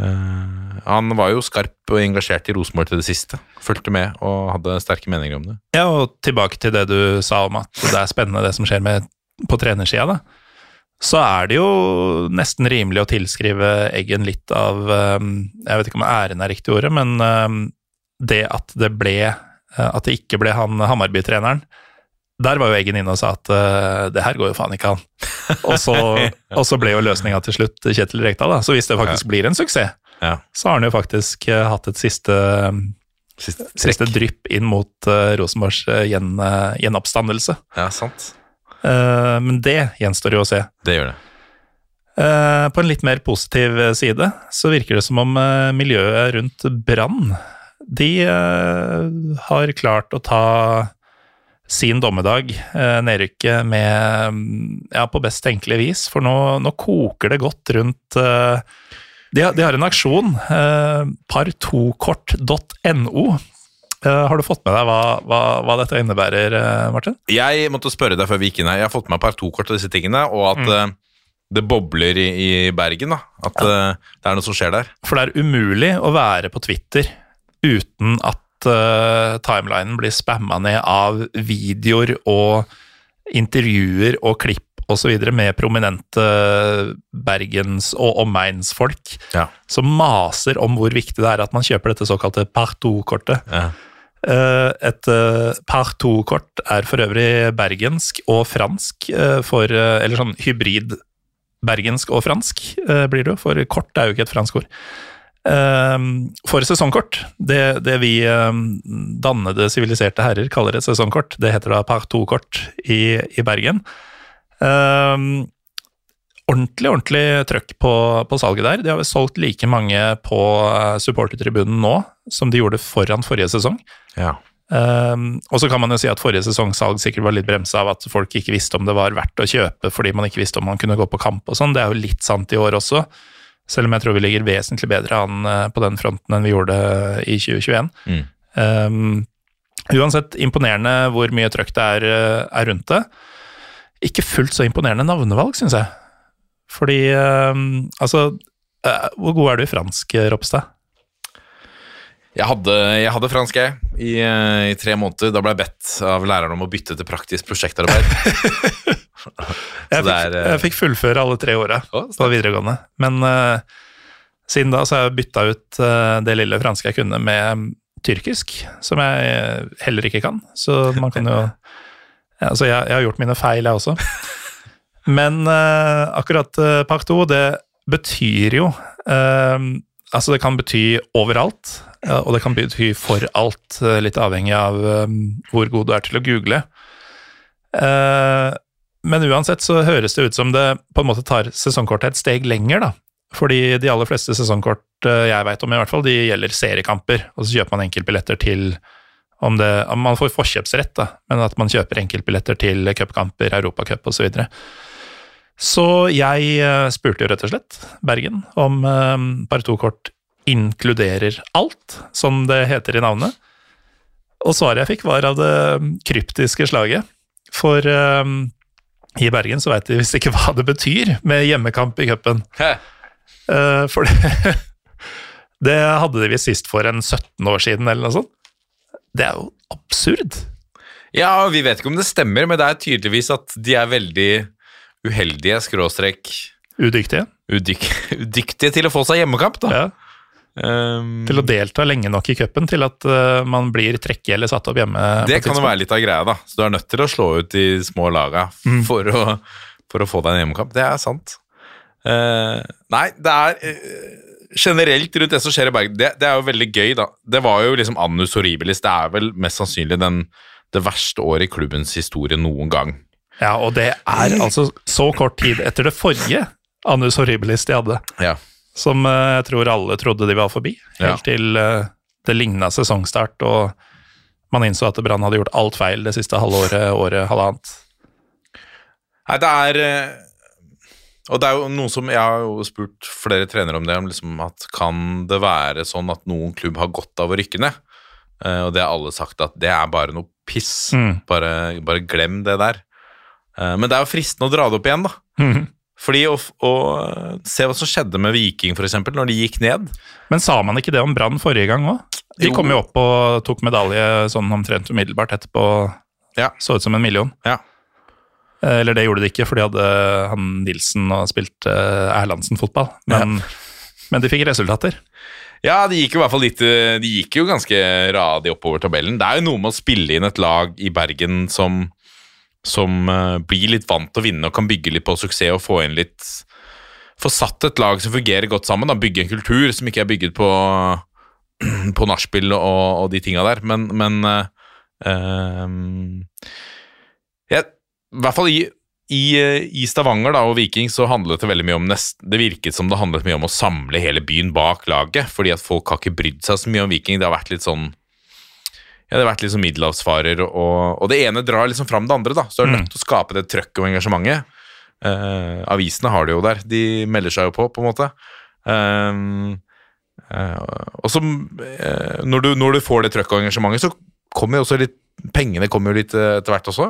Uh, han var jo skarp og engasjert i Rosenborg til det siste. Fulgte med og hadde sterke meninger om det. Ja, og tilbake til det du sa om at det er spennende det som skjer med, på trenersida, da. Så er det jo nesten rimelig å tilskrive Eggen litt av um, Jeg vet ikke om æren er riktig ordet, men um, det at det ble uh, At det ikke ble han Hammarby-treneren. Der var jo Eggen inne og sa at uh, det her går jo faen ikke an. Og så, og så ble jo løsninga til slutt Kjetil Rekdal, da. Så hvis det faktisk blir en suksess, Ja. så har han jo faktisk uh, hatt et siste Siste, siste drypp inn mot Rosenborgs gjen, gjenoppstandelse. Ja, sant. Uh, men det gjenstår jo å se. Det gjør det. Uh, på en litt mer positiv side så virker det som om miljøet rundt Brann de har klart å ta sin dommedag, nedrykket, med um, ja, på best tenkelig vis. For nå, nå koker det godt rundt de, har, de har en aksjon, uh, par2kort.no. Uh, har du fått med deg hva, hva, hva dette innebærer, uh, Martin? Jeg måtte spørre deg før vi gikk inn her. Jeg har fått med meg par to-kort av disse tingene, og at eh, det bobler i, i Bergen. da. At eh, det er noe som skjer der. For det er umulig å være på Twitter uten at uh, timelinen blir spamma ned av videoer og intervjuer og klipp osv. med prominente bergens- og omegnsfolk Ja. som maser om hvor viktig det er at man kjøper dette såkalte partout-kortet. Ja. Eh, Et par partout-kort er for øvrig bergensk og fransk, eh, for, eh, eller sånn hybrid bergensk og fransk eh, blir det jo, for kort er jo ikke et fransk ord. Eh, For sesongkort, det, det vi eh, dannede, siviliserte herrer kaller et sesongkort, det heter da partout-kort i, i Bergen. Eh, ordentlig, ordentlig trøkk på, på salget der. De har vel solgt like mange på eh, supportertribunen nå som de gjorde foran forrige sesong. Ja. Um, og så kan man jo si at forrige sesongsalg sikkert var litt bremsa av at folk ikke visste om det var verdt å kjøpe fordi man ikke visste om man kunne gå på kamp og sånn. Det er jo litt sant i år også, selv om jeg tror vi ligger vesentlig bedre an eh, på den fronten enn vi gjorde i 2021. Mm. Um, uansett imponerende hvor mye trøkk det er, eh, er rundt det. Ikke fullt så imponerende navnevalg, syns jeg. Fordi um, altså eh, Hvor god er du i fransk, Ropstad? Jeg hadde, jeg hadde fransk, jeg, i, eh, i tre måneder. Da ble jeg bedt av læreren om å bytte til praktisk prosjektarbeid. Jeg fikk, eh, jeg fikk fullføre alle tre åra på videregående. Men uh, siden da så har jeg bytta ut uh, det lille franske jeg kunne med tyrkisk, som jeg eh, heller ikke kan. Så man kan jo Altså, jeg, jeg har gjort mine feil, jeg også. Men uh, akkurat uh, partout, det betyr jo uh, Altså, det kan bety overalt, uh, og det kan bety for alt, eh, litt avhengig av eh, hvor god du er til å google. Eh, men uansett så høres det ut som det på en måte tar sesongkortet et steg lenger, da. Fordi de aller fleste sesongkort eh, jeg veit om, i hvert fall, de gjelder seriekamper. Og så kjøper man enkeltbilletter til om det, om Man får forkjøpsrett, da, men at man kjøper enkeltbilletter til cupkamper, europacup osv. Så, videre. Så jeg eh, spurte rett og slett Bergen om eh, Par2-kort inkluderer alt, som det heter i navnet. Og svaret jeg fikk, var av det kryptiske slaget. For um, i Bergen så veit de visst ikke hva det betyr med hjemmekamp i cupen. Eh, for det, det hadde de visst sist for en 17 år siden, eller noe sånt. Det er jo absurd. Ja, vi vet ikke om det stemmer, men det er tydeligvis at de er veldig uheldige, skråstrek Udyktige. udyk udyktige til å få seg hjemmekamp, da. Ja. Um, Til å delta lenge nok i cupen til at uh, man blir trekket eller satt opp hjemme. det kan jo være litt av greia, da. Så du er nødt til å slå ut de små laga Mm. for, å, for å få deg en hjemmekamp. Det er sant. Uh, nei, det er uh, generelt rundt det som skjer i Bergen, det, det er jo veldig gøy, da. Det var jo liksom annus horribilis. Det er vel mest sannsynlig den, det verste året i klubbens historie noen gang. Ja, og det er altså så kort tid etter det forrige Anus Horribilis de hadde, Ja. som eh, jeg tror alle trodde de var forbi, helt Ja. til eh, det ligna sesongstart, og man innså at Brann hadde gjort alt feil det siste halvåret, året, halvannet. Nei, det er eh, Og det er jo noe som Jeg har jo spurt flere trenere om det, om liksom at kan det være sånn at noen klubb har godt av å rykke ned? Og det har alle sagt at det er bare noe piss. Mm. Bare, bare glem det der. Eh, men det er jo fristende å dra det opp igjen, da. Mm. Fordi å, å se hva som skjedde med Viking, eksempel, når de gikk ned. Men sa man ikke det om Brann forrige gang òg? De Jo. kom jo opp og tok medalje sånn omtrent umiddelbart etterpå. Ja. Så ut som en million. Ja. Eh, Eller det gjorde de ikke, for de hadde han Nilsen og spilt eh, Erlandsen-fotball. Men, men de fikk resultater. Ja, de gikk jo i hvert fall litt eh, De gikk jo ganske radig oppover tabellen. Det er jo noe med å spille inn et lag i Bergen som, som eh, blir litt vant til å vinne og kan bygge litt på suksess og få inn litt Få satt et lag som fungerer godt sammen. Da. Bygge en kultur som ikke er bygget på, på nachspiel og, og de tinga der. Men, men eh, ehm, jeg, I hvert fall i i, eh, I Stavanger da, og Viking så handlet det veldig mye om nest, Det virket som det handlet mye om å samle hele byen bak laget, fordi at folk har ikke brydd seg så mye om Viking. Det har vært litt sånn det har vært sånn middelhavsfarer, og, og det ene drar liksom fram det andre. da, Så er du nødt til å skape det trøkket og engasjementet. Uh, avisene har det jo der. De melder seg jo på, på en måte. Uh, uh, og så, eh, når, du, når du får det trøkket og engasjementet, så kommer jo også litt Pengene kommer jo litt etter hvert også.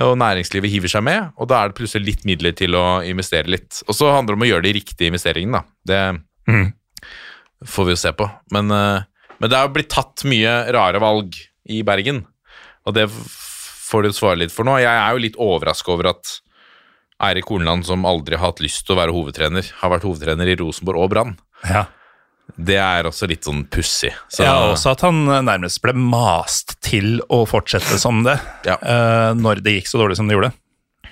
Og næringslivet hiver seg med, og da er det plutselig litt midler til å investere litt. Og så handler det om å gjøre de riktige investeringene, da. Det mm. får vi jo se på. Men, men det er jo blitt tatt mye rare valg i Bergen, og det får du svare litt for nå. Jeg er jo litt overraska over at Eirik Horneland, som aldri har hatt lyst til å være hovedtrener, har vært hovedtrener i Rosenborg og Brann. Ja. Det er også litt sånn pussig. Så- Ja, også at han nærmest ble mast til å fortsette som det, Ja. uh, når det gikk så dårlig som det gjorde.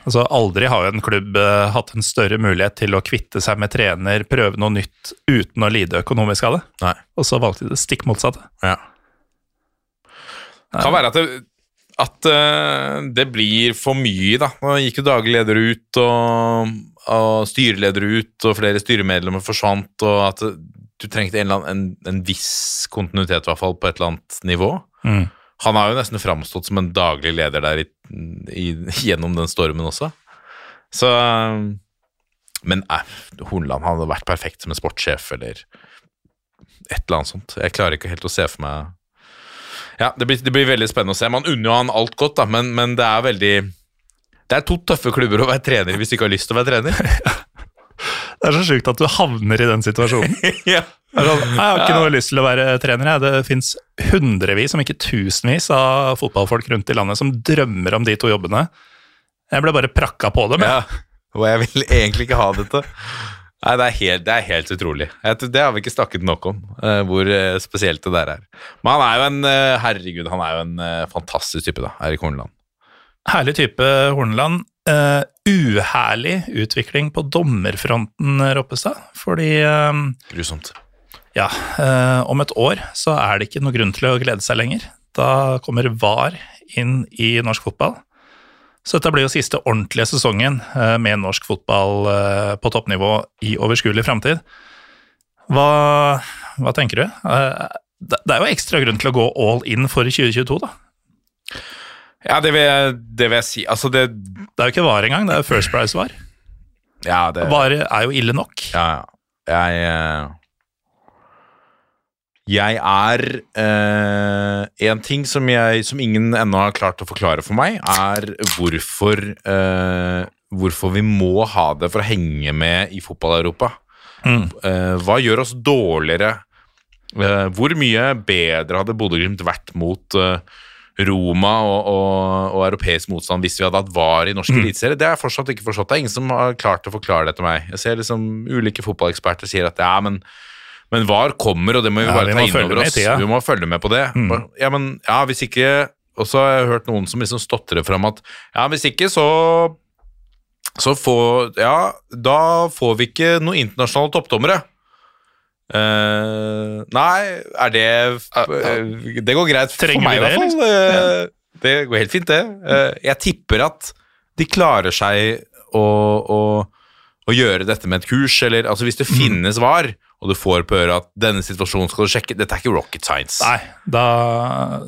Altså, Aldri har jo en klubb uh, hatt en større mulighet til å kvitte seg med trener, prøve noe nytt uten å lide økonomisk av det. Nei. Og så valgte de det stikk motsatte. Ja. Kan være at det, at uh, det blir for mye, da. Nå gikk jo daglig leder ut, og, og styreleder ut, og flere styremedlemmer forsvant, og at du trengte en, eller annen, en, en viss kontinuitet, i hvert fall, på et eller annet nivå. Mm. Han har jo nesten framstått som en daglig leder der i, i, gjennom den stormen også. Så Men eh, Hornland hadde vært perfekt som en sportssjef eller et eller annet sånt. Jeg klarer ikke helt å se for meg Ja, det blir, det blir veldig spennende å se. Man unner jo han alt godt, da, men, men det er veldig Det er to tøffe klubber å være trener hvis du ikke har lyst til å være trener. Det er så sjukt at du havner i den situasjonen. ja. Sånn, jeg har ikke noe lyst til å være trener. Jeg. Det fins hundrevis, om ikke tusenvis, av fotballfolk rundt i landet som drømmer om de to jobbene. Jeg ble bare prakka på dem. Ja, og jeg vil egentlig ikke ha dette. Nei, det er helt, det er helt utrolig. Det har vi ikke snakket nok om, eh, hvor eh, spesielt det der er. Men han er jo en eh, herregud, han er jo en fantastisk type, da, Erik Horneland. Herlig type Horneland. Eh, uherlig utvikling på dommerfronten, Roppestad. Fordi uh, Grusomt. ja, Uh, om et år så er det ikke noe grunn til å glede seg lenger. Da kommer VAR inn i norsk fotball. Så dette blir jo siste ordentlige sesongen med norsk fotball på toppnivå i overskuelig framtid. Hva, hva tenker du? Det det er jo ekstra grunn til å gå all in for 2022, da. Ja, det vil, jeg, det vil jeg si. Altså, det Det er jo ikke VAR engang, det er First Price-VAR. Ja, det VAR er jo ille nok. Ja, ja. Jeg eh, Jeg er eh, En ting som, jeg, som ingen ennå har klart å forklare for meg, er hvorfor eh, Hvorfor vi må ha det for å henge med i fotball-Europa. Mm. Eh, hva gjør oss dårligere? Eh, hvor mye bedre hadde Bodø-Glimt vært mot eh, Roma og, og, og europeisk motstand hvis vi hadde hatt VAR i norsk eliteserie? Det har jeg fortsatt ikke forstått. Det er ingen som har klart å forklare det til meg. Jeg ser liksom ulike fotballeksperter sier at ja, men, men VAR kommer, og det må vi Ja, bare vi ta inn over oss. Vi må følge med på det. Mm. Ja, men ja, hvis ikke Og så har jeg hørt noen som liksom stotrer fram at ja, hvis ikke så så får Ja, da får vi ikke noen internasjonale toppdommere. Eh, nei, er det uh, Det går greit for meg, i hvert det, fall. Uh, det går helt fint, det. Eh, jeg tipper at de klarer seg å, å, å gjøre dette med et kurs, eller altså hvis det finnes var, og du får på øret at denne situasjonen skal du sjekke. Dette er ikke rocket science. Nei, da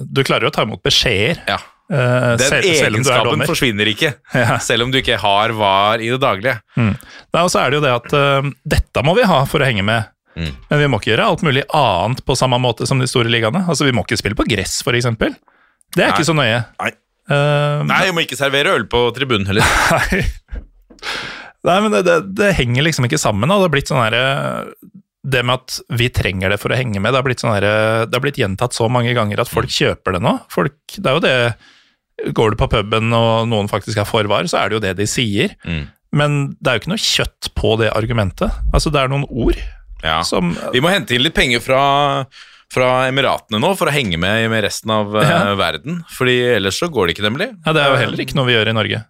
Du klarer jo å ta imot beskjeder. Ja. Uh, Den selv, egenskapen selv forsvinner ikke, Ja. selv om du ikke har var i det daglige. Nei, og så er det jo det at uh, dette må vi ha for å henge med. Mm. Men vi må ikke gjøre alt mulig annet på samme måte som de store ligaene. Altså, Vi må ikke spille på gress, eksempel. Det er Nei. ikke så nøye. Nei. Uh, Nei, vi må ikke servere øl på tribunen heller. Nei. Nei, men det, det, det henger liksom ikke sammen. Da. Det har blitt sånn herre Det med at vi trenger det for å henge med, det har blitt sånn herre Det har blitt gjentatt så mange ganger at folk kjøper det nå. Folk, det er jo det Går du på puben og noen faktisk er for var, så er det jo det de sier. Mm. Men det er jo ikke noe kjøtt på det argumentet. Altså, det er noen ord Ja. som Vi må hente inn litt penger fra, fra Emiratene nå for å henge med med resten av ja. uh, verden. Fordi ellers så går det ikke, nemlig. Ja, det er jo heller ikke noe vi gjør i Norge.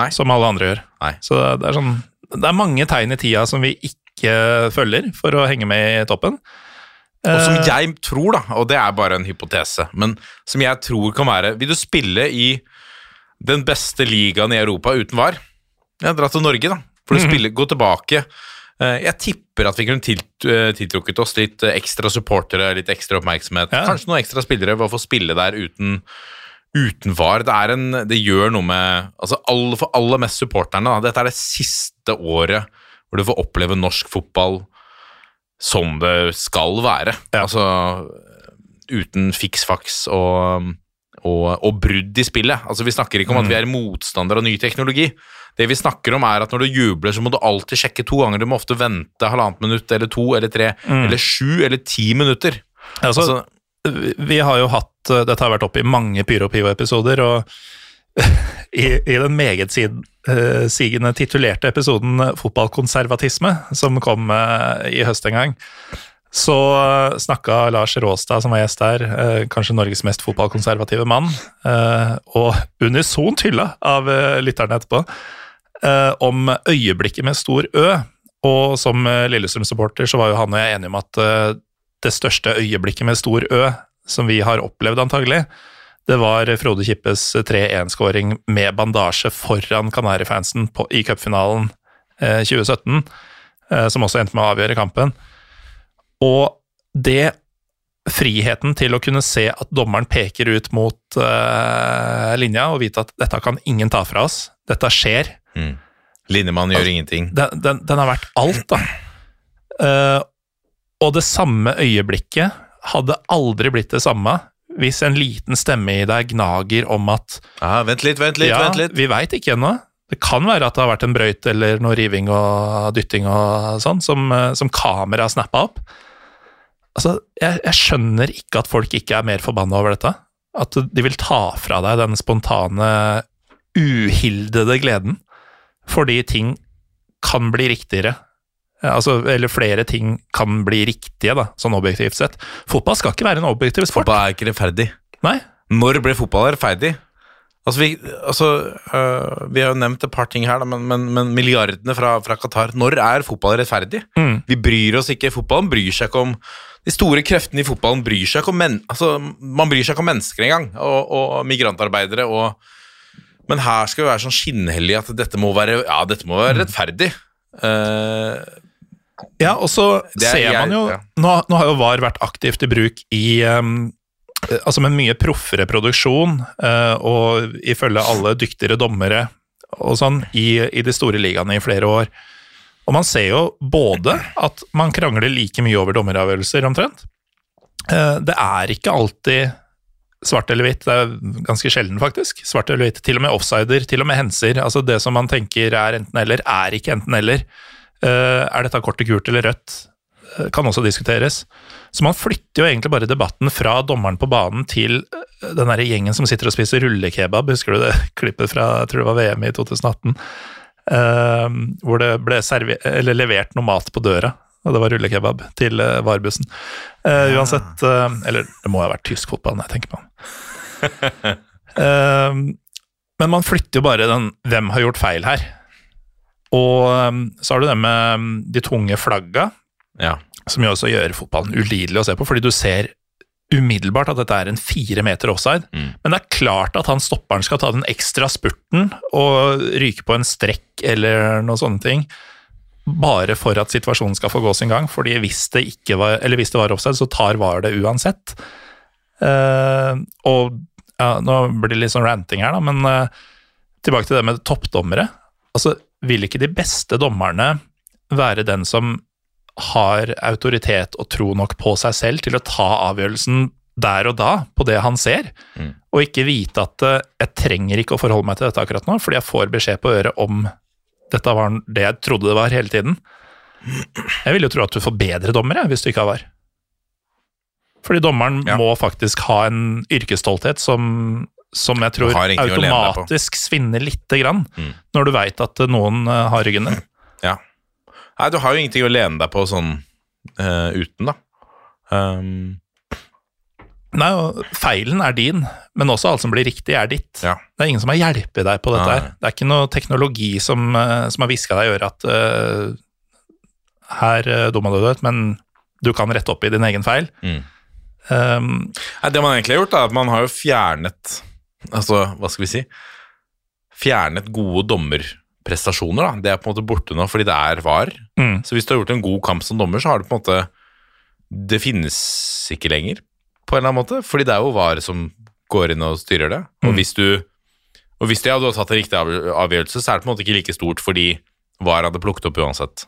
Nei. Som alle andre gjør. Nei. Så det er sånn Det er mange tegn i tida som vi ikke følger for å henge med i toppen. Og som Eh, jeg tror, da, og det er bare en hypotese, men som jeg tror kan være Vil du spille i den beste ligaen i Europa uten VAR? Ja, dra til Norge, da. For du spiller, mm -hmm. gå tilbake. Eh, Jeg tipper at vi kunne eh, tiltrukket oss litt eh, ekstra supportere, litt ekstra oppmerksomhet. Ja. Kanskje noen ekstra spillere ved å få spille der uten, uten VAR. Det, er en, det gjør noe med altså alle, For aller mest supporterne. Dette er det siste året hvor du får oppleve norsk fotball som det skal være. Ja. Altså uten fiksfaks og, og, og brudd i spillet. Altså Vi snakker ikke om at vi er motstandere av ny teknologi. Det vi snakker om er at når du jubler, så må du alltid sjekke to ganger. Du må ofte vente halvannet minutt eller to eller tre eller sju eller ti minutter. altså, Altså, vi- har jo hatt eh, Dette har vært oppe i mange Pyro Pivo-episoder, og i, i den meget eh, sigende titulerte episoden eh, Fotballkonservatisme, som kom i høst en gang, så snakka Lars Råstad, som var gjest der, kanskje Norges mest fotballkonservative mann, og unisont hylla av lytterne etterpå, eh, om øyeblikket med stor Ø. Og som eh, Lillestrøm-supporter så var jo han og jeg enige om at eh, det største øyeblikket med stor Ø som vi har opplevd antagelig, det var Frode Kippes 3-1-skåring med bandasje foran Kanarifansen i cupfinalen eh, 2017, eh, som også endte med å avgjøre kampen. Og det friheten til å kunne se at dommeren peker ut mot eh, linja og vite at dette kan ingen ta fra oss, dette skjer, Linjemann gjør ingenting. den, den, den har vært alt, da. Uh, og det samme øyeblikket hadde aldri blitt det samme hvis en liten stemme i deg gnager om at Ja, vent litt, vent litt, ja, vent litt. vi veit ikke ennå. Det kan være at det har vært en brøyt eller noe riving og dytting og sånn, som, som kameraet har snappa opp. Altså, jeg, jeg skjønner ikke at folk ikke er mer forbanna over dette. At de vil ta fra deg den spontane, uhildede gleden fordi ting kan bli riktigere. Altså, eller flere ting kan bli riktige, da, sånn objektivt sett. Fotball skal ikke være en objektiv sport. Fotball er ikke rettferdig. Nei. Når ble fotball rettferdig? Altså, vi, altså, øh, vi har jo nevnt et par ting her, da, men, men, men milliardene fra, fra Qatar Når er fotball rettferdig? Mm. Vi bryr oss ikke. Fotballen bryr seg ikke om De store kreftene i fotballen bryr seg ikke om men, altså, Man bryr seg ikke om mennesker engang, og, og migrantarbeidere. Og, men her skal vi være sånn skinnhellige at dette må være, ja, dette må være rettferdig. Uh, Ja, og så er- ser jeg- man jo ja. nå, nå har jo VAR vært aktivt i bruk i um, Altså med mye proffere produksjon, uh, og ifølge alle dyktigere dommere og sånn, i, i de store ligaene i flere år. Og man ser jo både at man krangler like mye over dommeravgjørelser, omtrent. Uh, det er ikke alltid svart eller hvitt, det er ganske sjelden faktisk. Svart eller hvitt, til og med offsider, til og med henser. Altså det som man tenker er enten eller, er ikke enten eller. Eh, er dette kortet gult eller rødt? Eh, Kan også diskuteres. Så man flytter jo egentlig bare debatten fra dommeren på banen til eh, den der gjengen som sitter og spiser rullekebab. Husker du det klippet fra jeg tror det var VM i 2018? Eh, hvor det ble levert noe mat på døra, og det var rullekebab til uh, varebussen. Uh, uansett uh, Eller det må ha vært tysk fotball når jeg tenker på den. Eh, men man flytter jo bare den 'hvem har gjort feil her'? Og um, så har du det med um, de tunge flagga, ja. som jo også gjør fotballen ulidelig å se på, fordi du ser umiddelbart at dette er en fire meter offside. Mm. Men det er klart at han stopperen skal ta den ekstra spurten og ryke på en strekk eller noen sånne ting. Bare for at situasjonen skal få gå sin gang. fordi hvis det, ikke var, eller hvis det var offside, så tar VAR det uansett. Uh, og ja, Nå blir det litt sånn ranting her, da, men uh, tilbake til det med toppdommere. Altså, Vil ikke de beste dommerne være den som har autoritet og tro nok på seg selv til å ta avgjørelsen der og da, på det han ser, Mm. og ikke vite at uh, jeg trenger ikke å forholde meg til dette akkurat nå, fordi jeg får beskjed på øret om dette var det jeg trodde det var hele tiden. Jeg vil jo tro at du får bedre dommere hvis du ikke har VAR. Fordi dommeren Ja. må faktisk ha en yrkesstolthet som, som jeg tror automatisk svinner lite grann, Mm. når du veit at noen eh, har ryggen din. Ja. Nei, du har jo ingenting å lene deg på sånn uh, uten, da. Um, Nei, Feilen er din, men også alt som blir riktig, er ditt. ja. Det er ingen som har hjulpet deg på dette. Her. Det er ikke noe teknologi som, eh, som har hviska deg i øret at uh, her uh, dumma du deg ut, men du kan rette opp i din egen feil. Mm. Um, Nei, det man egentlig har gjort, er at man har jo fjernet Altså, hva skal vi si? Fjernet gode dommerprestasjoner, da. Det er på en måte borte nå fordi det er VAR. mm, Så hvis du har gjort en god kamp som dommer, så har du på en måte Det finnes ikke lenger, på en eller annen måte. Fordi det er jo VAR som går inn og styrer det. Og Mm. hvis du og hvis de hadde tatt en riktig avgjørelse, så er det på en måte ikke like stort fordi VAR hadde plukket opp uansett.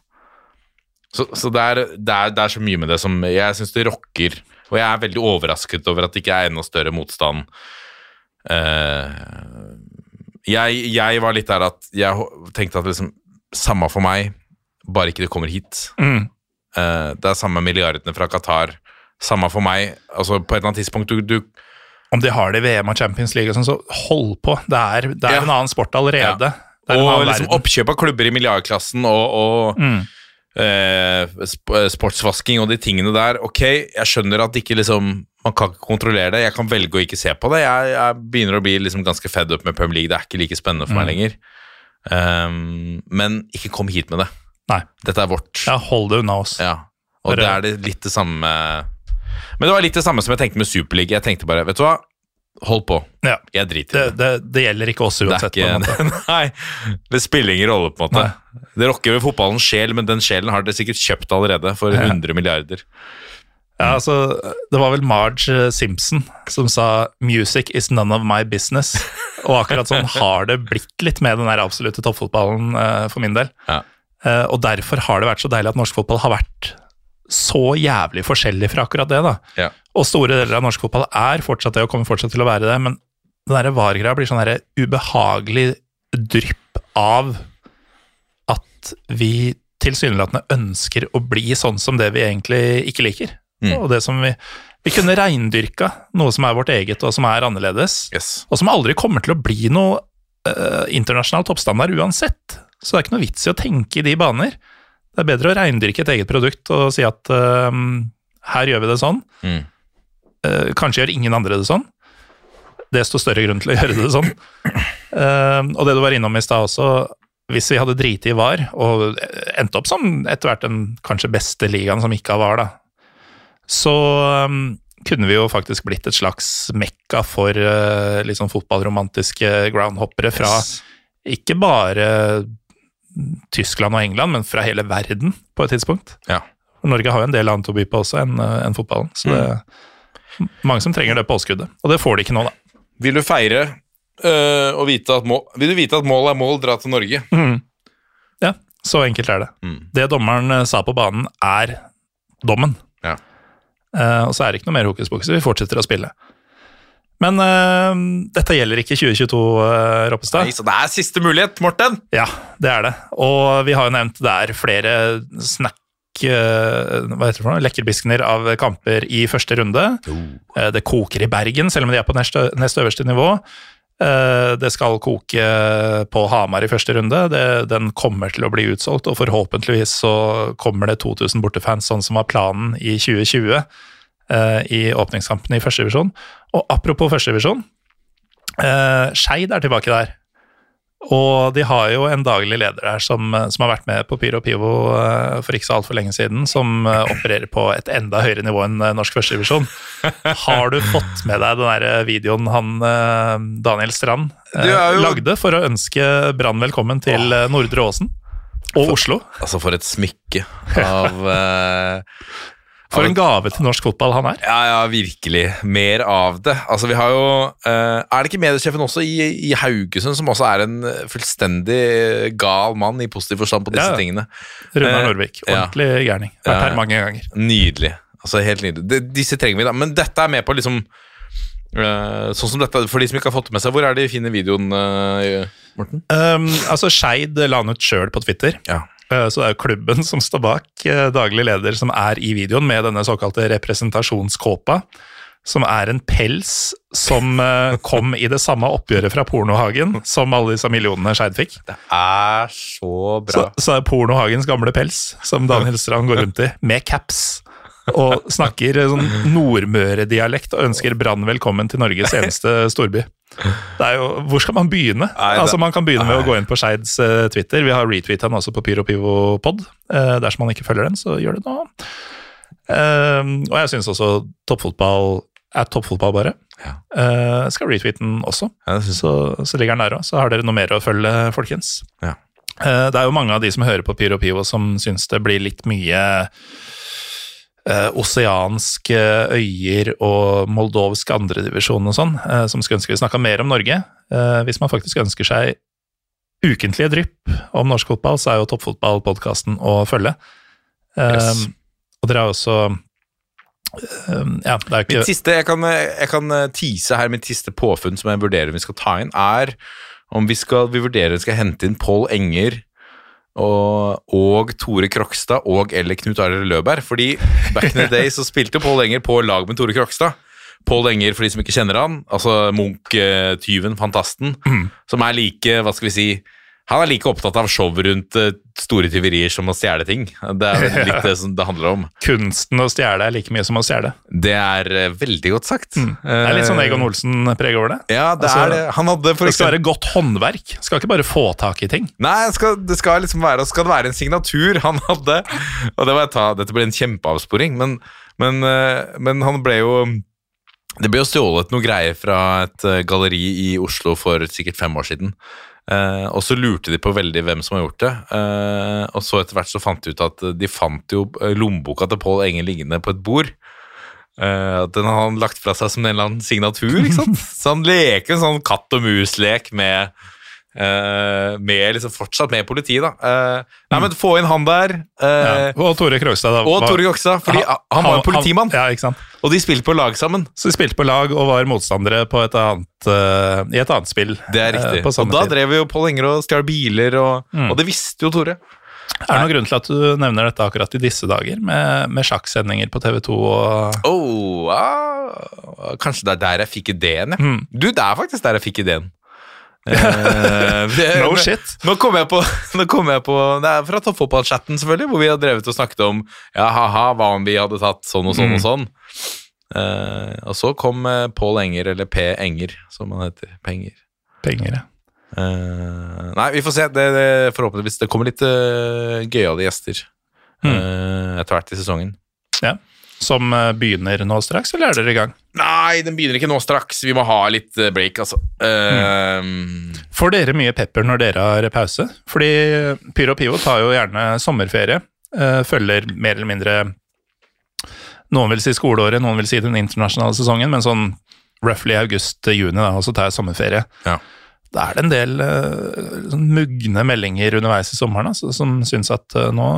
Så, så det, er, det, er, det er så mye med det som jeg syns det rokker. Og jeg er veldig overrasket over at det ikke er enda større motstand. Uh, jeg, jeg var litt der at jeg tenkte at liksom Samme for meg, bare ikke det kommer hit. mm, Uh, det er samme milliardene fra Qatar. Samme for meg. Altså På et eller annet tidspunkt du, du om de har det i VM og Champions League, og sånn, så hold på. Det er, det er Ja. en annen sport allerede. Er en Og liksom oppkjøp av klubber i milliardklassen og, og Mm. eh, sportsvasking og de tingene der. Ok, jeg skjønner at ikke liksom man kan ikke kontrollere det. Jeg kan velge å ikke se på det. Jeg, jeg begynner å bli liksom ganske fed up med Premier League. Det er ikke like spennende for meg Mm. lenger. Um, men ikke kom hit med det. Nei. Dette er vårt. Ja, hold det unna oss. Ja, og det er det litt det samme Men det var litt det samme som jeg tenkte med Superliga. Jeg tenkte bare, vet du hva, hold på. Ja. Jeg driter i Det, det. det, det gjelder ikke oss Det, uansett. måte. ikke, nei, det spiller ingen rolle, på en måte. Det rokker ved fotballens sjel, men den sjelen har dere sikkert kjøpt allerede for 100 milliarder. Ja, altså, det var vel Marge eh, Simpson som sa 'music is none of my business'. Og akkurat sånn har det blitt litt med den der absolutte toppfotballen eh, for min del. Ja. Eh, og derfor har det vært så deilig at norsk fotball har vært så jævlig forskjellig fra akkurat det. da. Ja. Og store deler av norsk fotball er fortsatt det, og kommer fortsatt til å være det, men den derre VAR-greia blir sånn derre ubehagelig drypp av at vi tilsynelatende ønsker å bli sånn som det vi egentlig ikke liker. Mm. Og det som vi Vi kunne reindyrka noe som er vårt eget, og som er annerledes, Yes. og som aldri kommer til å bli noe uh, internasjonal toppstandard uansett. Så det er ikke noe vits i å tenke i de baner. Det er bedre å reindyrke et eget produkt og si at uh, her gjør vi det sånn. Mm. Uh, kanskje gjør ingen andre det sånn. Desto større grunn til å gjøre det sånn. Uh, og det du var innom i stad også, hvis vi hadde driti i VAR, og endte opp som etter hvert den kanskje beste ligaen som ikke har VAR, da, så um, kunne vi jo faktisk blitt et slags mekka for uh, sånn fotballromantiske groundhoppere fra Yes. ikke bare Tyskland og England, men fra hele verden på et tidspunkt. Ja. Norge har jo en del annet å by på også enn en fotballen, så det er mange som trenger det påskuddet. Og det får de ikke nå, da. Vil du feire øh, og vite at mål, Vil du vite at mål er mål, dra til Norge. Ja, så enkelt er det. Mm. Det dommeren uh, sa på banen, er dommen. Ja. Uh, og så er det ikke noe mer hokus pokus, vi fortsetter å spille. Men uh, dette gjelder ikke 2022, uh, Roppestad. Nei, så det er siste mulighet, Morten! Ja, det er det. Og vi har jo nevnt det er flere snack eh, hva heter det for noe? Lekkerbiskener av kamper i første runde. Eh, Det koker i Bergen, selv om de er på nest, nest øverste nivå. Eh, Det skal koke på Hamar i første runde. Det, den kommer til å bli utsolgt, og forhåpentligvis så kommer det 2000 bortefans, sånn som var planen i 2020 eh, i åpningskampen i første divisjon. Og apropos første divisjon, eh, Skeid er tilbake der. Og de har jo en daglig leder her som, som har vært med på Pyro Pivo eh, for ikke så altfor lenge siden, som eh, opererer på et enda høyere nivå enn eh, norsk førstedivisjon. Har du fått med deg den der eh, videoen han eh, Daniel Strand eh, jo- lagde for å ønske Brann velkommen til eh, Nordre Åsen? Og Oslo. Altså, for et smykke av eh, For en gave til norsk fotball han er. Ja, ja, virkelig. Mer av det. Altså, vi har jo eh, Er det ikke mediesjefen også i, i Haugesund som også er en fullstendig gal mann i positiv forstand på disse Ja. tingene? Runar Norvik. Norvik. ja. Ordentlig gærning. Vært Ja, ja. her mange ganger. Nydelig. Altså, helt nydelig. De, disse trenger vi, da. Men dette er med på liksom eh, Sånn som dette, For de som ikke har fått det med seg, hvor er de fine videoene, uh, Morten? Um, altså, Skeid la han ut sjøl på Twitter. Ja. Uh, Så det er jo klubben som står bak, uh, daglig leder som er i videoen med denne såkalte representasjonskåpa, som er en pels som uh, kom i det samme oppgjøret fra Pornohagen som alle disse millionene Skeid fikk. Det er så Så, så er Pornohagens gamle pels, som Daniel Strand går rundt i, med caps. Og snakker sånn Nordmøre-dialekt og ønsker Brann velkommen til Norges eneste storby. Det jo, Hvor skal man begynne? Nei, altså Man kan begynne med å gå inn på Skeids uh, Twitter. Vi har retweeta den også på PyroPivopod. Pivo Uh, dersom man ikke følger den, så gjør det nå. Uh, og jeg syns også toppfotball er toppfotball, bare. Ja. Uh, skal retweete den også, Ja, så, så ligger den der òg. Så har dere noe mer å følge, folkens. Ja. Eh, det er jo mange av de som hører på Pyro Pivo som syns det blir litt mye eh, oseanske øyer og moldovsk andredivisjon og sånn, eh, som skulle ønske vi snakka mer om Norge. Eh, hvis man faktisk ønsker seg ukentlige drypp om norsk fotball, så er jo toppfotballpodkasten å følge. Eh, Yes. Og dere har også eh, Ja, det er ikke Mitt siste, jeg kan, jeg kan eh, tease her mitt siste påfunn som jeg vurderer vi skal ta inn, er om vi skal vi vurderer om vi skal hente inn Pål Enger og, og Tore Krokstad og eller Knut Arild Løberg. Fordi back in the day så spilte Pål Enger på lag med Tore Krokstad. Pål Enger, for de som ikke kjenner han, altså Munch-tyven, fantasten, som er like, hva skal vi si han er like opptatt av show rundt eh, store tyverier som å stjele ting. Det er litt det som det handler om. kunsten å stjele er like mye som å stjele. Det er eh, veldig godt sagt. Det er litt sånn Egon Olsen-preg over det. Ja, det Altså, er det. Han hadde for Det skal eksempel være godt håndverk. Skal ikke bare få tak i ting. Nei, det skal, det skal liksom være Skal det være en signatur han hadde Og det ta, Dette ble en kjempeavsporing, men, men, eh, men han ble jo Det ble jo stjålet noe greier fra et eh, galleri i Oslo for sikkert fem år siden. Eh, og så lurte de på veldig hvem som har gjort det. Eh, og så etter hvert så fant de ut at de fant jo eh, lommeboka til Pål Engel liggende på et bord. Eh, den har han lagt fra seg som en eller annen signatur. ikke sant? Så han leker en sånn katt og mus-lek med med liksom fortsatt med politiet, da. Eh, nei, men få inn han der. Uh, Ja. Og Tore Krogstad. Da, Og var- Tore Krogstad, fordi han, var jo politimann. Ja, ikke sant? Og de spilte på lag sammen. Så de spilte på lag og var motstandere på et annet, uh, i et annet spill. Det er eh, riktig. og da tid. drev jo Pål Enger og stjal biler, og, Mm. og det visste jo Tore. Er det noen grunn til at du nevner dette akkurat i disse dager, med, med sjakksendinger på TV 2 og Oh, ah, kanskje det er der jeg fikk ideen, ja. Mm. Du, det er faktisk der jeg fikk ideen. Eh, det- No shit. Nå kom jeg på, kom jeg på Det er fra toppfotballchatten, selvfølgelig, hvor vi har drevet og snakket om Ja, ha-ha, hva om vi hadde tatt sånn og sånn Mm. og sånn. Eh, og så kom uh, Pål Enger, eller P. Enger, som han heter. Penger. penger. ja. Eh, nei, vi får se. Det, det, forhåpentligvis det kommer litt uh, gøyale gjester Mm. eh, etter hvert i sesongen. Ja. Som eh, begynner nå straks, eller er dere i gang? Nei, den begynner ikke nå straks. Vi må ha litt eh, break, altså. Eh, Får dere mye pepper når dere har pause? Fordi Pyro Pivo tar jo gjerne sommerferie. Uh, følger mer eller mindre Noen vil si skoleåret, noen vil si den internasjonale sesongen, men sånn roughly august-juni, da, og så tar jeg sommerferie. Ja. Da er det en del uh, sånn mugne meldinger underveis i sommeren altså, som syns at eh, nå,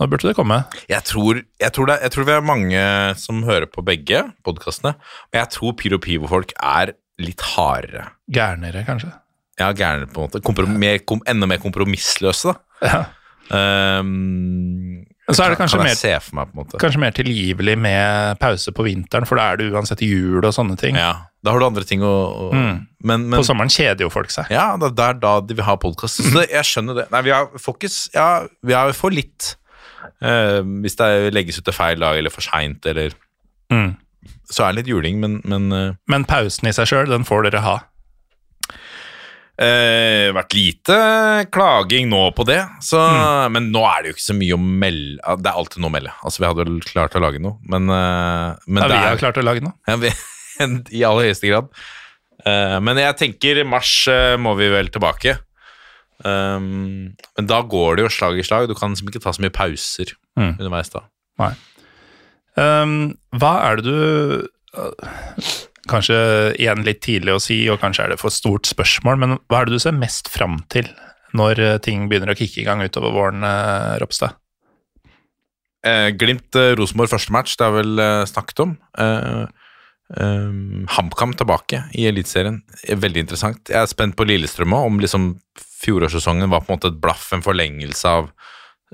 nå burde det komme. Jeg tror, jeg, tror det, jeg tror vi er mange som hører på begge podkastene, men jeg tror Pyro Pivo-folk er litt hardere. Gærnere, kanskje. Ja, gærnere på en måte. Komprom mer, kom, enda mer kompromissløse, da. Ja. Um, så er det kanskje kan mer- meg. Kanskje mer tilgivelig med pause på vinteren, for da er det uansett jul og sånne ting. Ja, da har du andre ting å, å Mm. Men, men På sommeren kjeder jo folk seg. Ja, det det er da de vil ha podkast. Så det, jeg skjønner det. Nei, vi har fokus Ja, vi har for litt. Eh, hvis det legges ut til feil dag eller for seint, eller Mm. Så er det litt juling, men, men uh, Men pausen i seg sjøl, den får dere ha. Uh, vært lite klaging nå på det. Så, Mm. Men nå er det jo ikke så mye å melde Det er alltid noe å melde. Altså, vi hadde vel klart å lage noe, men, men Ja, vi har klart å lage noe. Ja, vi, I aller høyeste grad. Men jeg tenker mars må vi vel tilbake. Um, men da går det jo slag i slag. Du kan liksom ikke ta så mye pauser Mm. underveis da. Nei. Um, hva er det du Kanskje igjen litt tidlig å si, og kanskje er det for stort spørsmål, men hva er det du ser mest fram til når øh, ting begynner å kicke i gang utover våren, øh, Ropstad? Eh, Glimt eh, første match, det har vel eh, snakket om. Eh, eh, HamKam tilbake i Eliteserien. Eh, Veldig interessant. Jeg er spent på Lillestrøm òg, om liksom fjorårssesongen var på en måte et blaff, en forlengelse av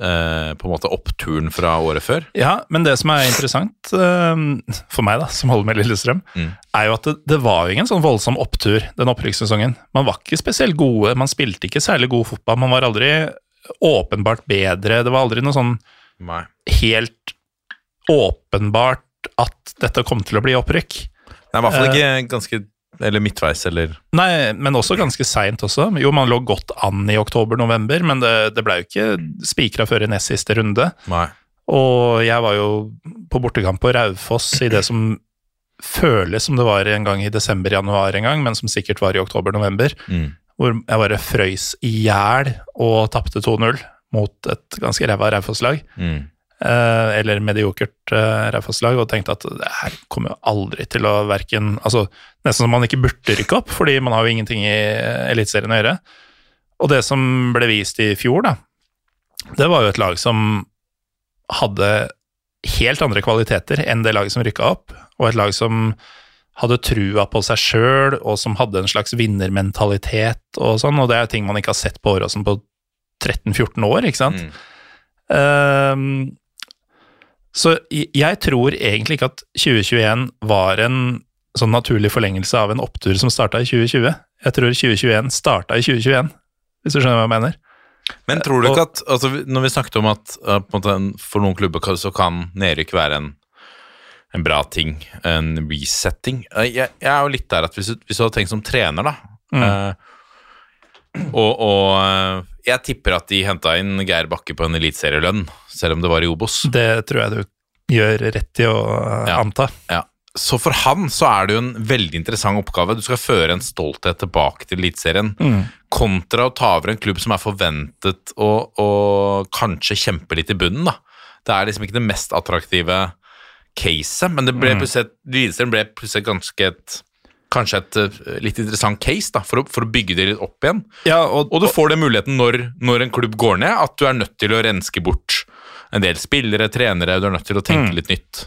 eh, på en måte oppturen fra året før. Ja, men det som er interessant øhm, for meg, da, som holder med Lillestrøm, Mm. er jo at det, det var jo ingen sånn voldsom opptur den opprykkssesongen. Man var ikke spesielt gode, man spilte ikke særlig god fotball, man var aldri åpenbart bedre. Det var aldri noe sånn Nei. helt åpenbart at dette kom til å bli opprykk. Nei, i hvert fall ikke ganske Eller midtveis, eller Nei, men også ganske seint også. Jo, man lå godt an i oktober-november, men det, det ble jo ikke spikra før i nest siste runde. Nei. Og jeg var jo på bortekamp på Raufoss i det som føles som det var en gang i desember-januar en gang, men som sikkert var i oktober-november, Mm. hvor jeg bare frøys i hjel og tapte 2-0 mot et ganske ræva Raufoss-lag. Mm. Eh, eller mediokert uh, Raufoss-lag, og tenkte at det her kommer jo aldri til å verken altså, Nesten som man ikke burde rykke opp, fordi man har jo ingenting i uh, Eliteserien å gjøre. Og det som ble vist i fjor, da, det var jo et lag som hadde helt andre kvaliteter enn det laget som rykka opp, og et lag som hadde trua på seg sjøl, og som hadde en slags vinnermentalitet og sånn, og det er jo ting man ikke har sett på Åråsen på 13-14 år, ikke sant? Mm. Ehm, så jeg- tror egentlig ikke at 2021 var en sånn naturlig forlengelse av en opptur som starta i 2020. Jeg tror 2021 starta i 2021, hvis du skjønner hva jeg mener. Men tror du ikke at altså, Når vi snakket om at uh, måte, for noen klubber så kan nedrykk være en, en bra ting, en resetting Uh, Jeg, jeg er jo litt der at hvis hvis du hadde tenkt som trener, da uh, og, og uh, jeg tipper at de henta inn Geir Bakke på en eliteserielønn, selv om det var i Obos. Det tror jeg du gjør rett i å eh, Ja. anta. Ja. Så for han så er det jo en veldig interessant oppgave. Du skal føre en stolthet tilbake til Eliteserien, kontra å ta over en klubb som er forventet å, å kanskje kjempe litt i bunnen. da. Det er liksom ikke det mest attraktive caset, men det ble plutselig, Eliteserien ble plutselig ganske et Kanskje et eh, litt interessant case da, for å, for å bygge det litt opp igjen. Ja, og, Og du får den muligheten når, når en klubb går ned, at du er nødt til å renske bort en del spillere, trenere, du er nødt til å tenke litt nytt.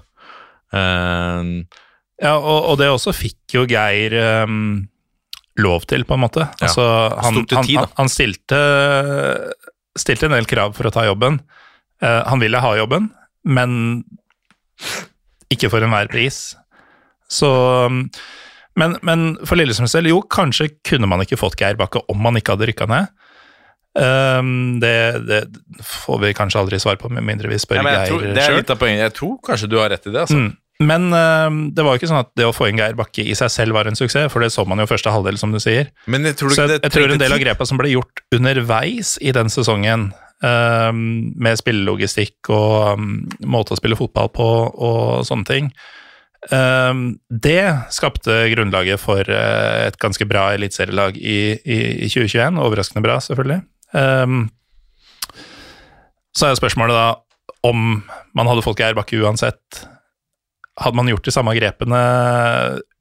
Uh, ja, og, og det også fikk jo Geir um, lov til, på en måte. Ja. Altså, han, han, tid, han, han stilte, stilte en del krav for å ta jobben. Uh, han ville ha jobben, men ikke for enhver pris. Så men, men for Lillestrøms selv, jo, kanskje kunne man ikke fått Geir Bakke om man ikke hadde rykka ned. Um, det, det får vi kanskje aldri svar på, med mindre vi spør Ja, Geir tror, det er litt av poenget. Jeg tror kanskje du har rett i det. altså. Mm. Men øhm, det var jo ikke sånn at det å få inn Geir Bakke i seg selv var en suksess, for det så man jo første halvdel, som du sier. Men jeg tror, Så jeg, jeg tror en del av grepa som ble gjort underveis i den sesongen, øhm, med spillelogistikk og måte å spille fotball på og sånne ting, det skapte grunnlaget for øh, et ganske bra eliteserielag i, i, i 2021. Overraskende bra, selvfølgelig. Øhm, så er spørsmålet da om man hadde fått Geir Bakke uansett. Hadde man gjort de samme grepene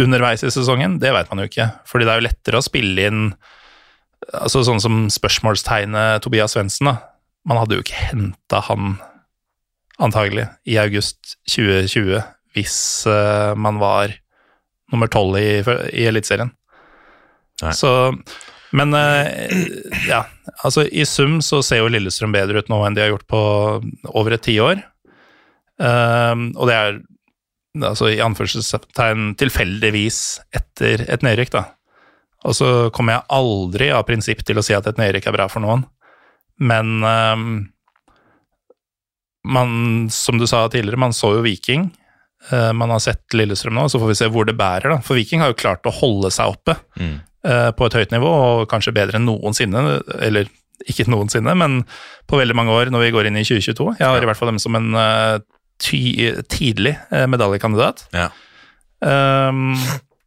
underveis i sesongen? Det vet man jo ikke. Fordi det er jo lettere å spille inn altså sånn som spørsmålstegnet Tobias Svendsen. Man hadde jo ikke henta han antagelig i august 2020 hvis eh, man var nummer tolv i, i Eliteserien. Så Men eh, ja, altså i sum så ser jo Lillestrøm bedre ut nå enn de har gjort på over et tiår. Um, og det er altså i anførselstegn tilfeldigvis etter et nedrykk, da. Og så kommer jeg aldri av prinsipp til å si at et nedrykk er bra for noen, men um, man, som du sa tidligere, man så jo Viking. Uh, man har sett Lillestrøm nå, så får vi se hvor det bærer. da. For Viking har jo klart å holde seg oppe Mm. uh, på et høyt nivå, og kanskje bedre enn noensinne. Eller ikke noensinne, men på veldig mange år når vi går inn i 2022. Jeg har i hvert fall dem som en uh, ty tidlig uh, medaljekandidat. Ja. Um,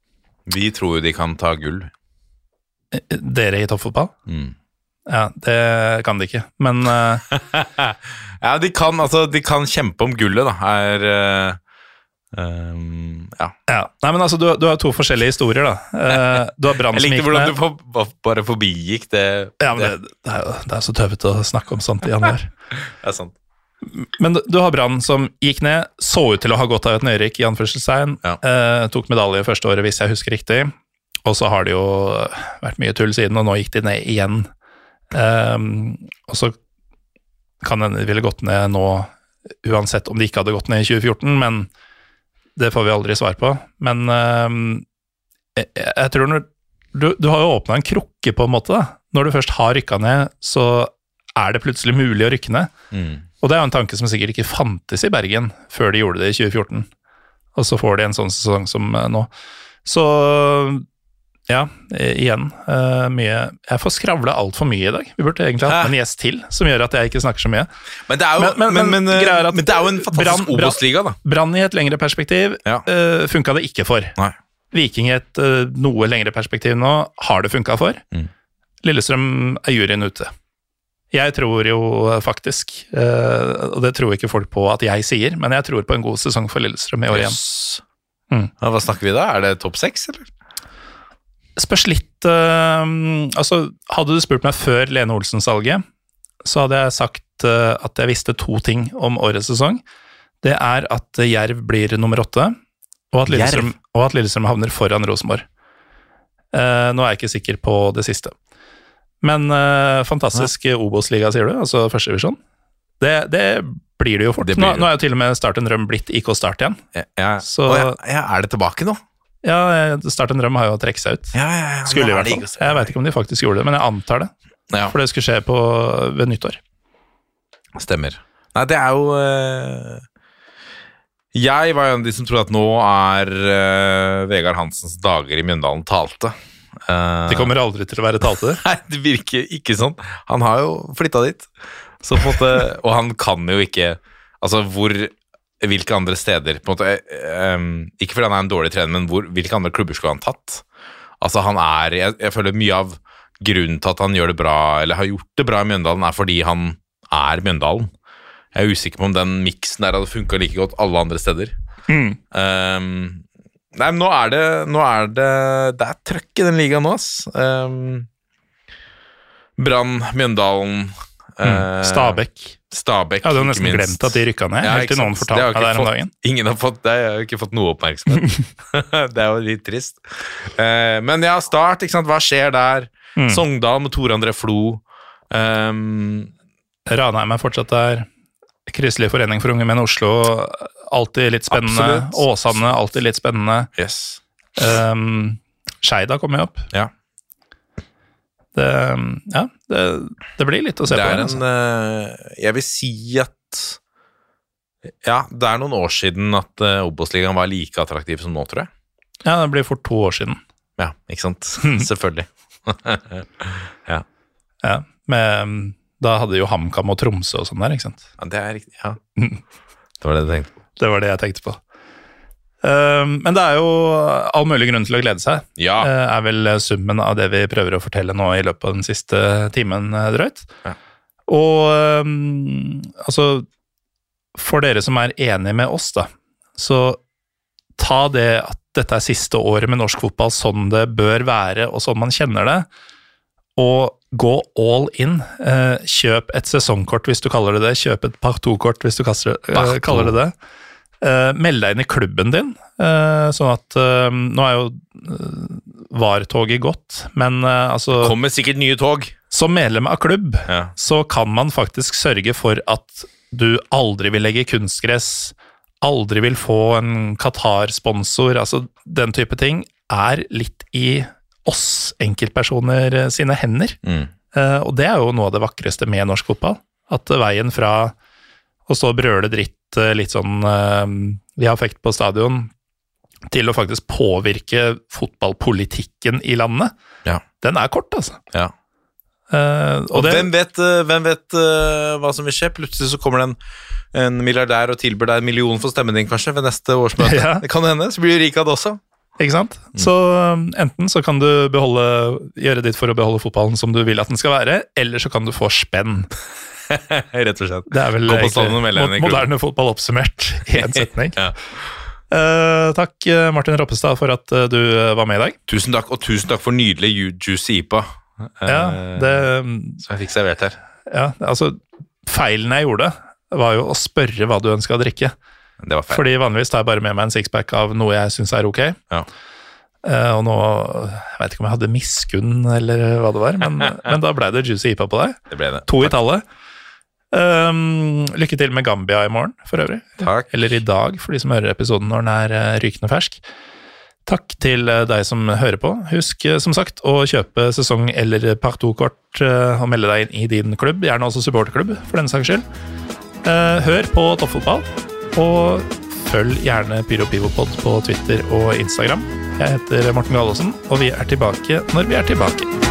Vi tror jo de kan ta gull. dere i toppfotball? Mm. Ja, det kan de ikke. Men uh... Ja, de kan, altså, de kan kjempe om gullet, da. Er eh, ehm, Ja. ja. Nei, men altså, du, du har to forskjellige historier, da. Eh, du har Brann Jeg som likte gikk hvordan ned. du for, ba- bare forbigikk det. Ja, men det, det, er, jo- det er så tøvete å snakke om sånt i januar. det er sant. Men du, har Brann som gikk ned, så ut til å ha godt av et nedrykk, i anførselstegn. Ja. Eh, tok medalje første året, hvis jeg husker riktig. Og så har det jo vært mye tull siden, og nå gikk de ned igjen. Um, og så kan hende de ville gått ned nå, uansett om de ikke hadde gått ned i 2014, men det får vi aldri svar på. Men ehm, jeg, jeg tror når du, du har jo åpna en krukke, på en måte. da. Når du først har rykka ned, så er det plutselig mulig å rykke ned. Mm. Og det er jo en tanke som sikkert ikke fantes i Bergen før de gjorde det i 2014. Og så får de en sånn sesong som eh, nå. Så ja, eh, igjen Uh, mye Jeg får skravle altfor mye i dag. Vi burde egentlig hatt en gjest til som gjør at jeg ikke snakker så mye. Men det er jo, Men- men- men, men eh, det er jo en fantastisk Obos-liga, da. Brann i et lengre perspektiv Ja. uh, funka det ikke for. Nei. Viking i et uh, noe lengre perspektiv nå har det funka for. Mm. Lillestrøm er juryen ute. Jeg tror jo faktisk, og det tror ikke folk på at jeg sier, men jeg tror på en god sesong for Lillestrøm i år igjen. Mm. Ja, hva snakker vi da? Er det topp seks, eller? Spørs litt uh, Altså, hadde du spurt meg før Lene Olsen-salget, så hadde jeg sagt uh, at jeg visste to ting om årets sesong. Det er at Jerv blir nummer åtte, og at Lillestrøm, og at Lillestrøm havner foran Rosenborg. Uh, nå er jeg ikke sikker på det siste. Men fantastisk Obos-liga, sier du? Altså førstedivisjon? Det, det blir det jo fort. Det nå, nå er jo til og med Start en Røm blitt IK Start igjen. Ja, ja. Så- Å, ja, ja, er det tilbake nå? Ja, Start en drøm har jo å trekke seg ut. Ja, ja, ja. Skulle i er hvert fall. Jeg veit ikke om de faktisk gjorde det, men jeg antar det. Ja, For det skulle skje på, ved nyttår. stemmer. Nei, det er jo eh, Jeg var jo en av de som trodde at nå er eh, Vegard Hansens dager i Mjøndalen talte. Uh... De kommer aldri til å være talte. Nei, det virker ikke sånn. Han har jo flytta dit. Så på en måte, og han kan jo ikke Altså, hvor Hvilke andre steder på en måte, um, Ikke fordi han er en dårlig trener, men hvor, hvilke andre klubber skulle han tatt? Altså, han er jeg, jeg føler mye av grunnen til at han gjør det bra, eller har gjort det bra i Mjøndalen, er fordi han er Mjøndalen. Jeg er usikker på om den miksen der hadde funka like godt alle andre steder. Mm. Um, nei, men nå er det Nå er det Det er trøkk i den ligaen nå, ass. Um, Brann, Mjøndalen eh, Stabæk. Stabæk, Jeg hadde jo ikke nesten glemt at de rykka ned, Ja, helt til noen fortalte har meg det her om dagen. Ingen har fått, det har jo ikke fått noe oppmerksomhet. det er jo litt trist. Eh, men ja, Start, ikke sant. Hva skjer der? Mm. Sogndal med Tore André Flo. Um, Ranheim er fortsatt der. Kristelig forening for unge menn Oslo, alltid litt spennende. Absolutt. Åsane, alltid litt spennende. yes. Um, Skeida kommer jo opp. Ja. Det, ja, det, det blir litt å se Det på. er der, en altså. eh, Jeg vil si at Ja, det er noen år siden at uh, Obos-ligaen var like attraktiv som nå, tror jeg. Ja, det blir fort to år siden. Ja, ikke sant? Selvfølgelig. Ja, Men da hadde jo HamKam og Tromsø og sånn der, ikke sant. Ja, det er riktig. Ja. Det var det du tenkte på. Det var det jeg tenkte på. Um, men det er jo all mulig grunn til å glede seg. Ja. eh, er vel summen av det vi prøver å fortelle nå i løpet av den siste timen eh, drøyt. Ja. Og altså For dere som er enige med oss, da, så ta det at dette er siste året med norsk fotball sånn det bør være, og sånn man kjenner det, og gå all in. Eh, kjøp et sesongkort hvis du kaller det det, kjøp et partout-kort hvis du eh, kaller det det. Eh, meld deg inn i klubben din, Uh, sånn at uh, Nå er jo uh, VAR-toget gått, men altså Kommer sikkert nye tog. Som medlem av klubb Ja. så kan man faktisk sørge for at du aldri vil legge kunstgress, aldri vil få en Qatar-sponsor, altså den type ting, er litt i oss enkeltpersoner sine hender. Mm. Og det er jo noe av det vakreste med norsk fotball. At veien fra å stå og brøle dritt eh, litt sånn eh, har affekt på stadion, til å faktisk påvirke fotballpolitikken i landet, Ja. den er kort, altså. ja. Uh, og Og det, hvem vet, hvem vet uh, hva som vil skje? Plutselig så kommer det en, en milliardær og tilbyr deg en million for stemmen din, kanskje, ved neste årsmøte. Ja. Det kan hende. Så blir du rik av det også. Ikke sant? Så um, enten så kan du beholde, gjøre ditt for å beholde fotballen som du vil at den skal være, eller så kan du få spenn. Rett og slett. Det er vel egentlig moderne fotball oppsummert i én setning. Ja. Uh, takk, eh, Martin Roppestad, for at uh, du var med i dag. Tusen takk, og tusen takk for nydelig ju- juicy IPA. Ja, eh, det, Som jeg fikk servert her. ja, altså, feilen jeg gjorde, var jo å spørre hva du ønska å drikke. Det var feil. Fordi vanligvis tar jeg bare med meg en sixpack av noe jeg syns er ok. Ja. Uh, og nå Jeg vet ikke om jeg hadde miskunn eller hva det var, men, men da ble det juicy IPA på deg. Det ble det. To i tallet. Um, lykke til med Gambia i morgen, for øvrig. Takk. Eller i dag, for de som hører episoden når den er eh, rykende fersk. Takk til eh, deg som hører på. Husk eh, som sagt å kjøpe sesong- eller partout-kort og melde deg inn i din klubb, gjerne også supporterklubb, for den saks skyld. Hør på toppfotball, og følg gjerne PyroPivopod på Twitter og Instagram. Jeg heter Morten Galaasen, og vi er tilbake når vi er tilbake.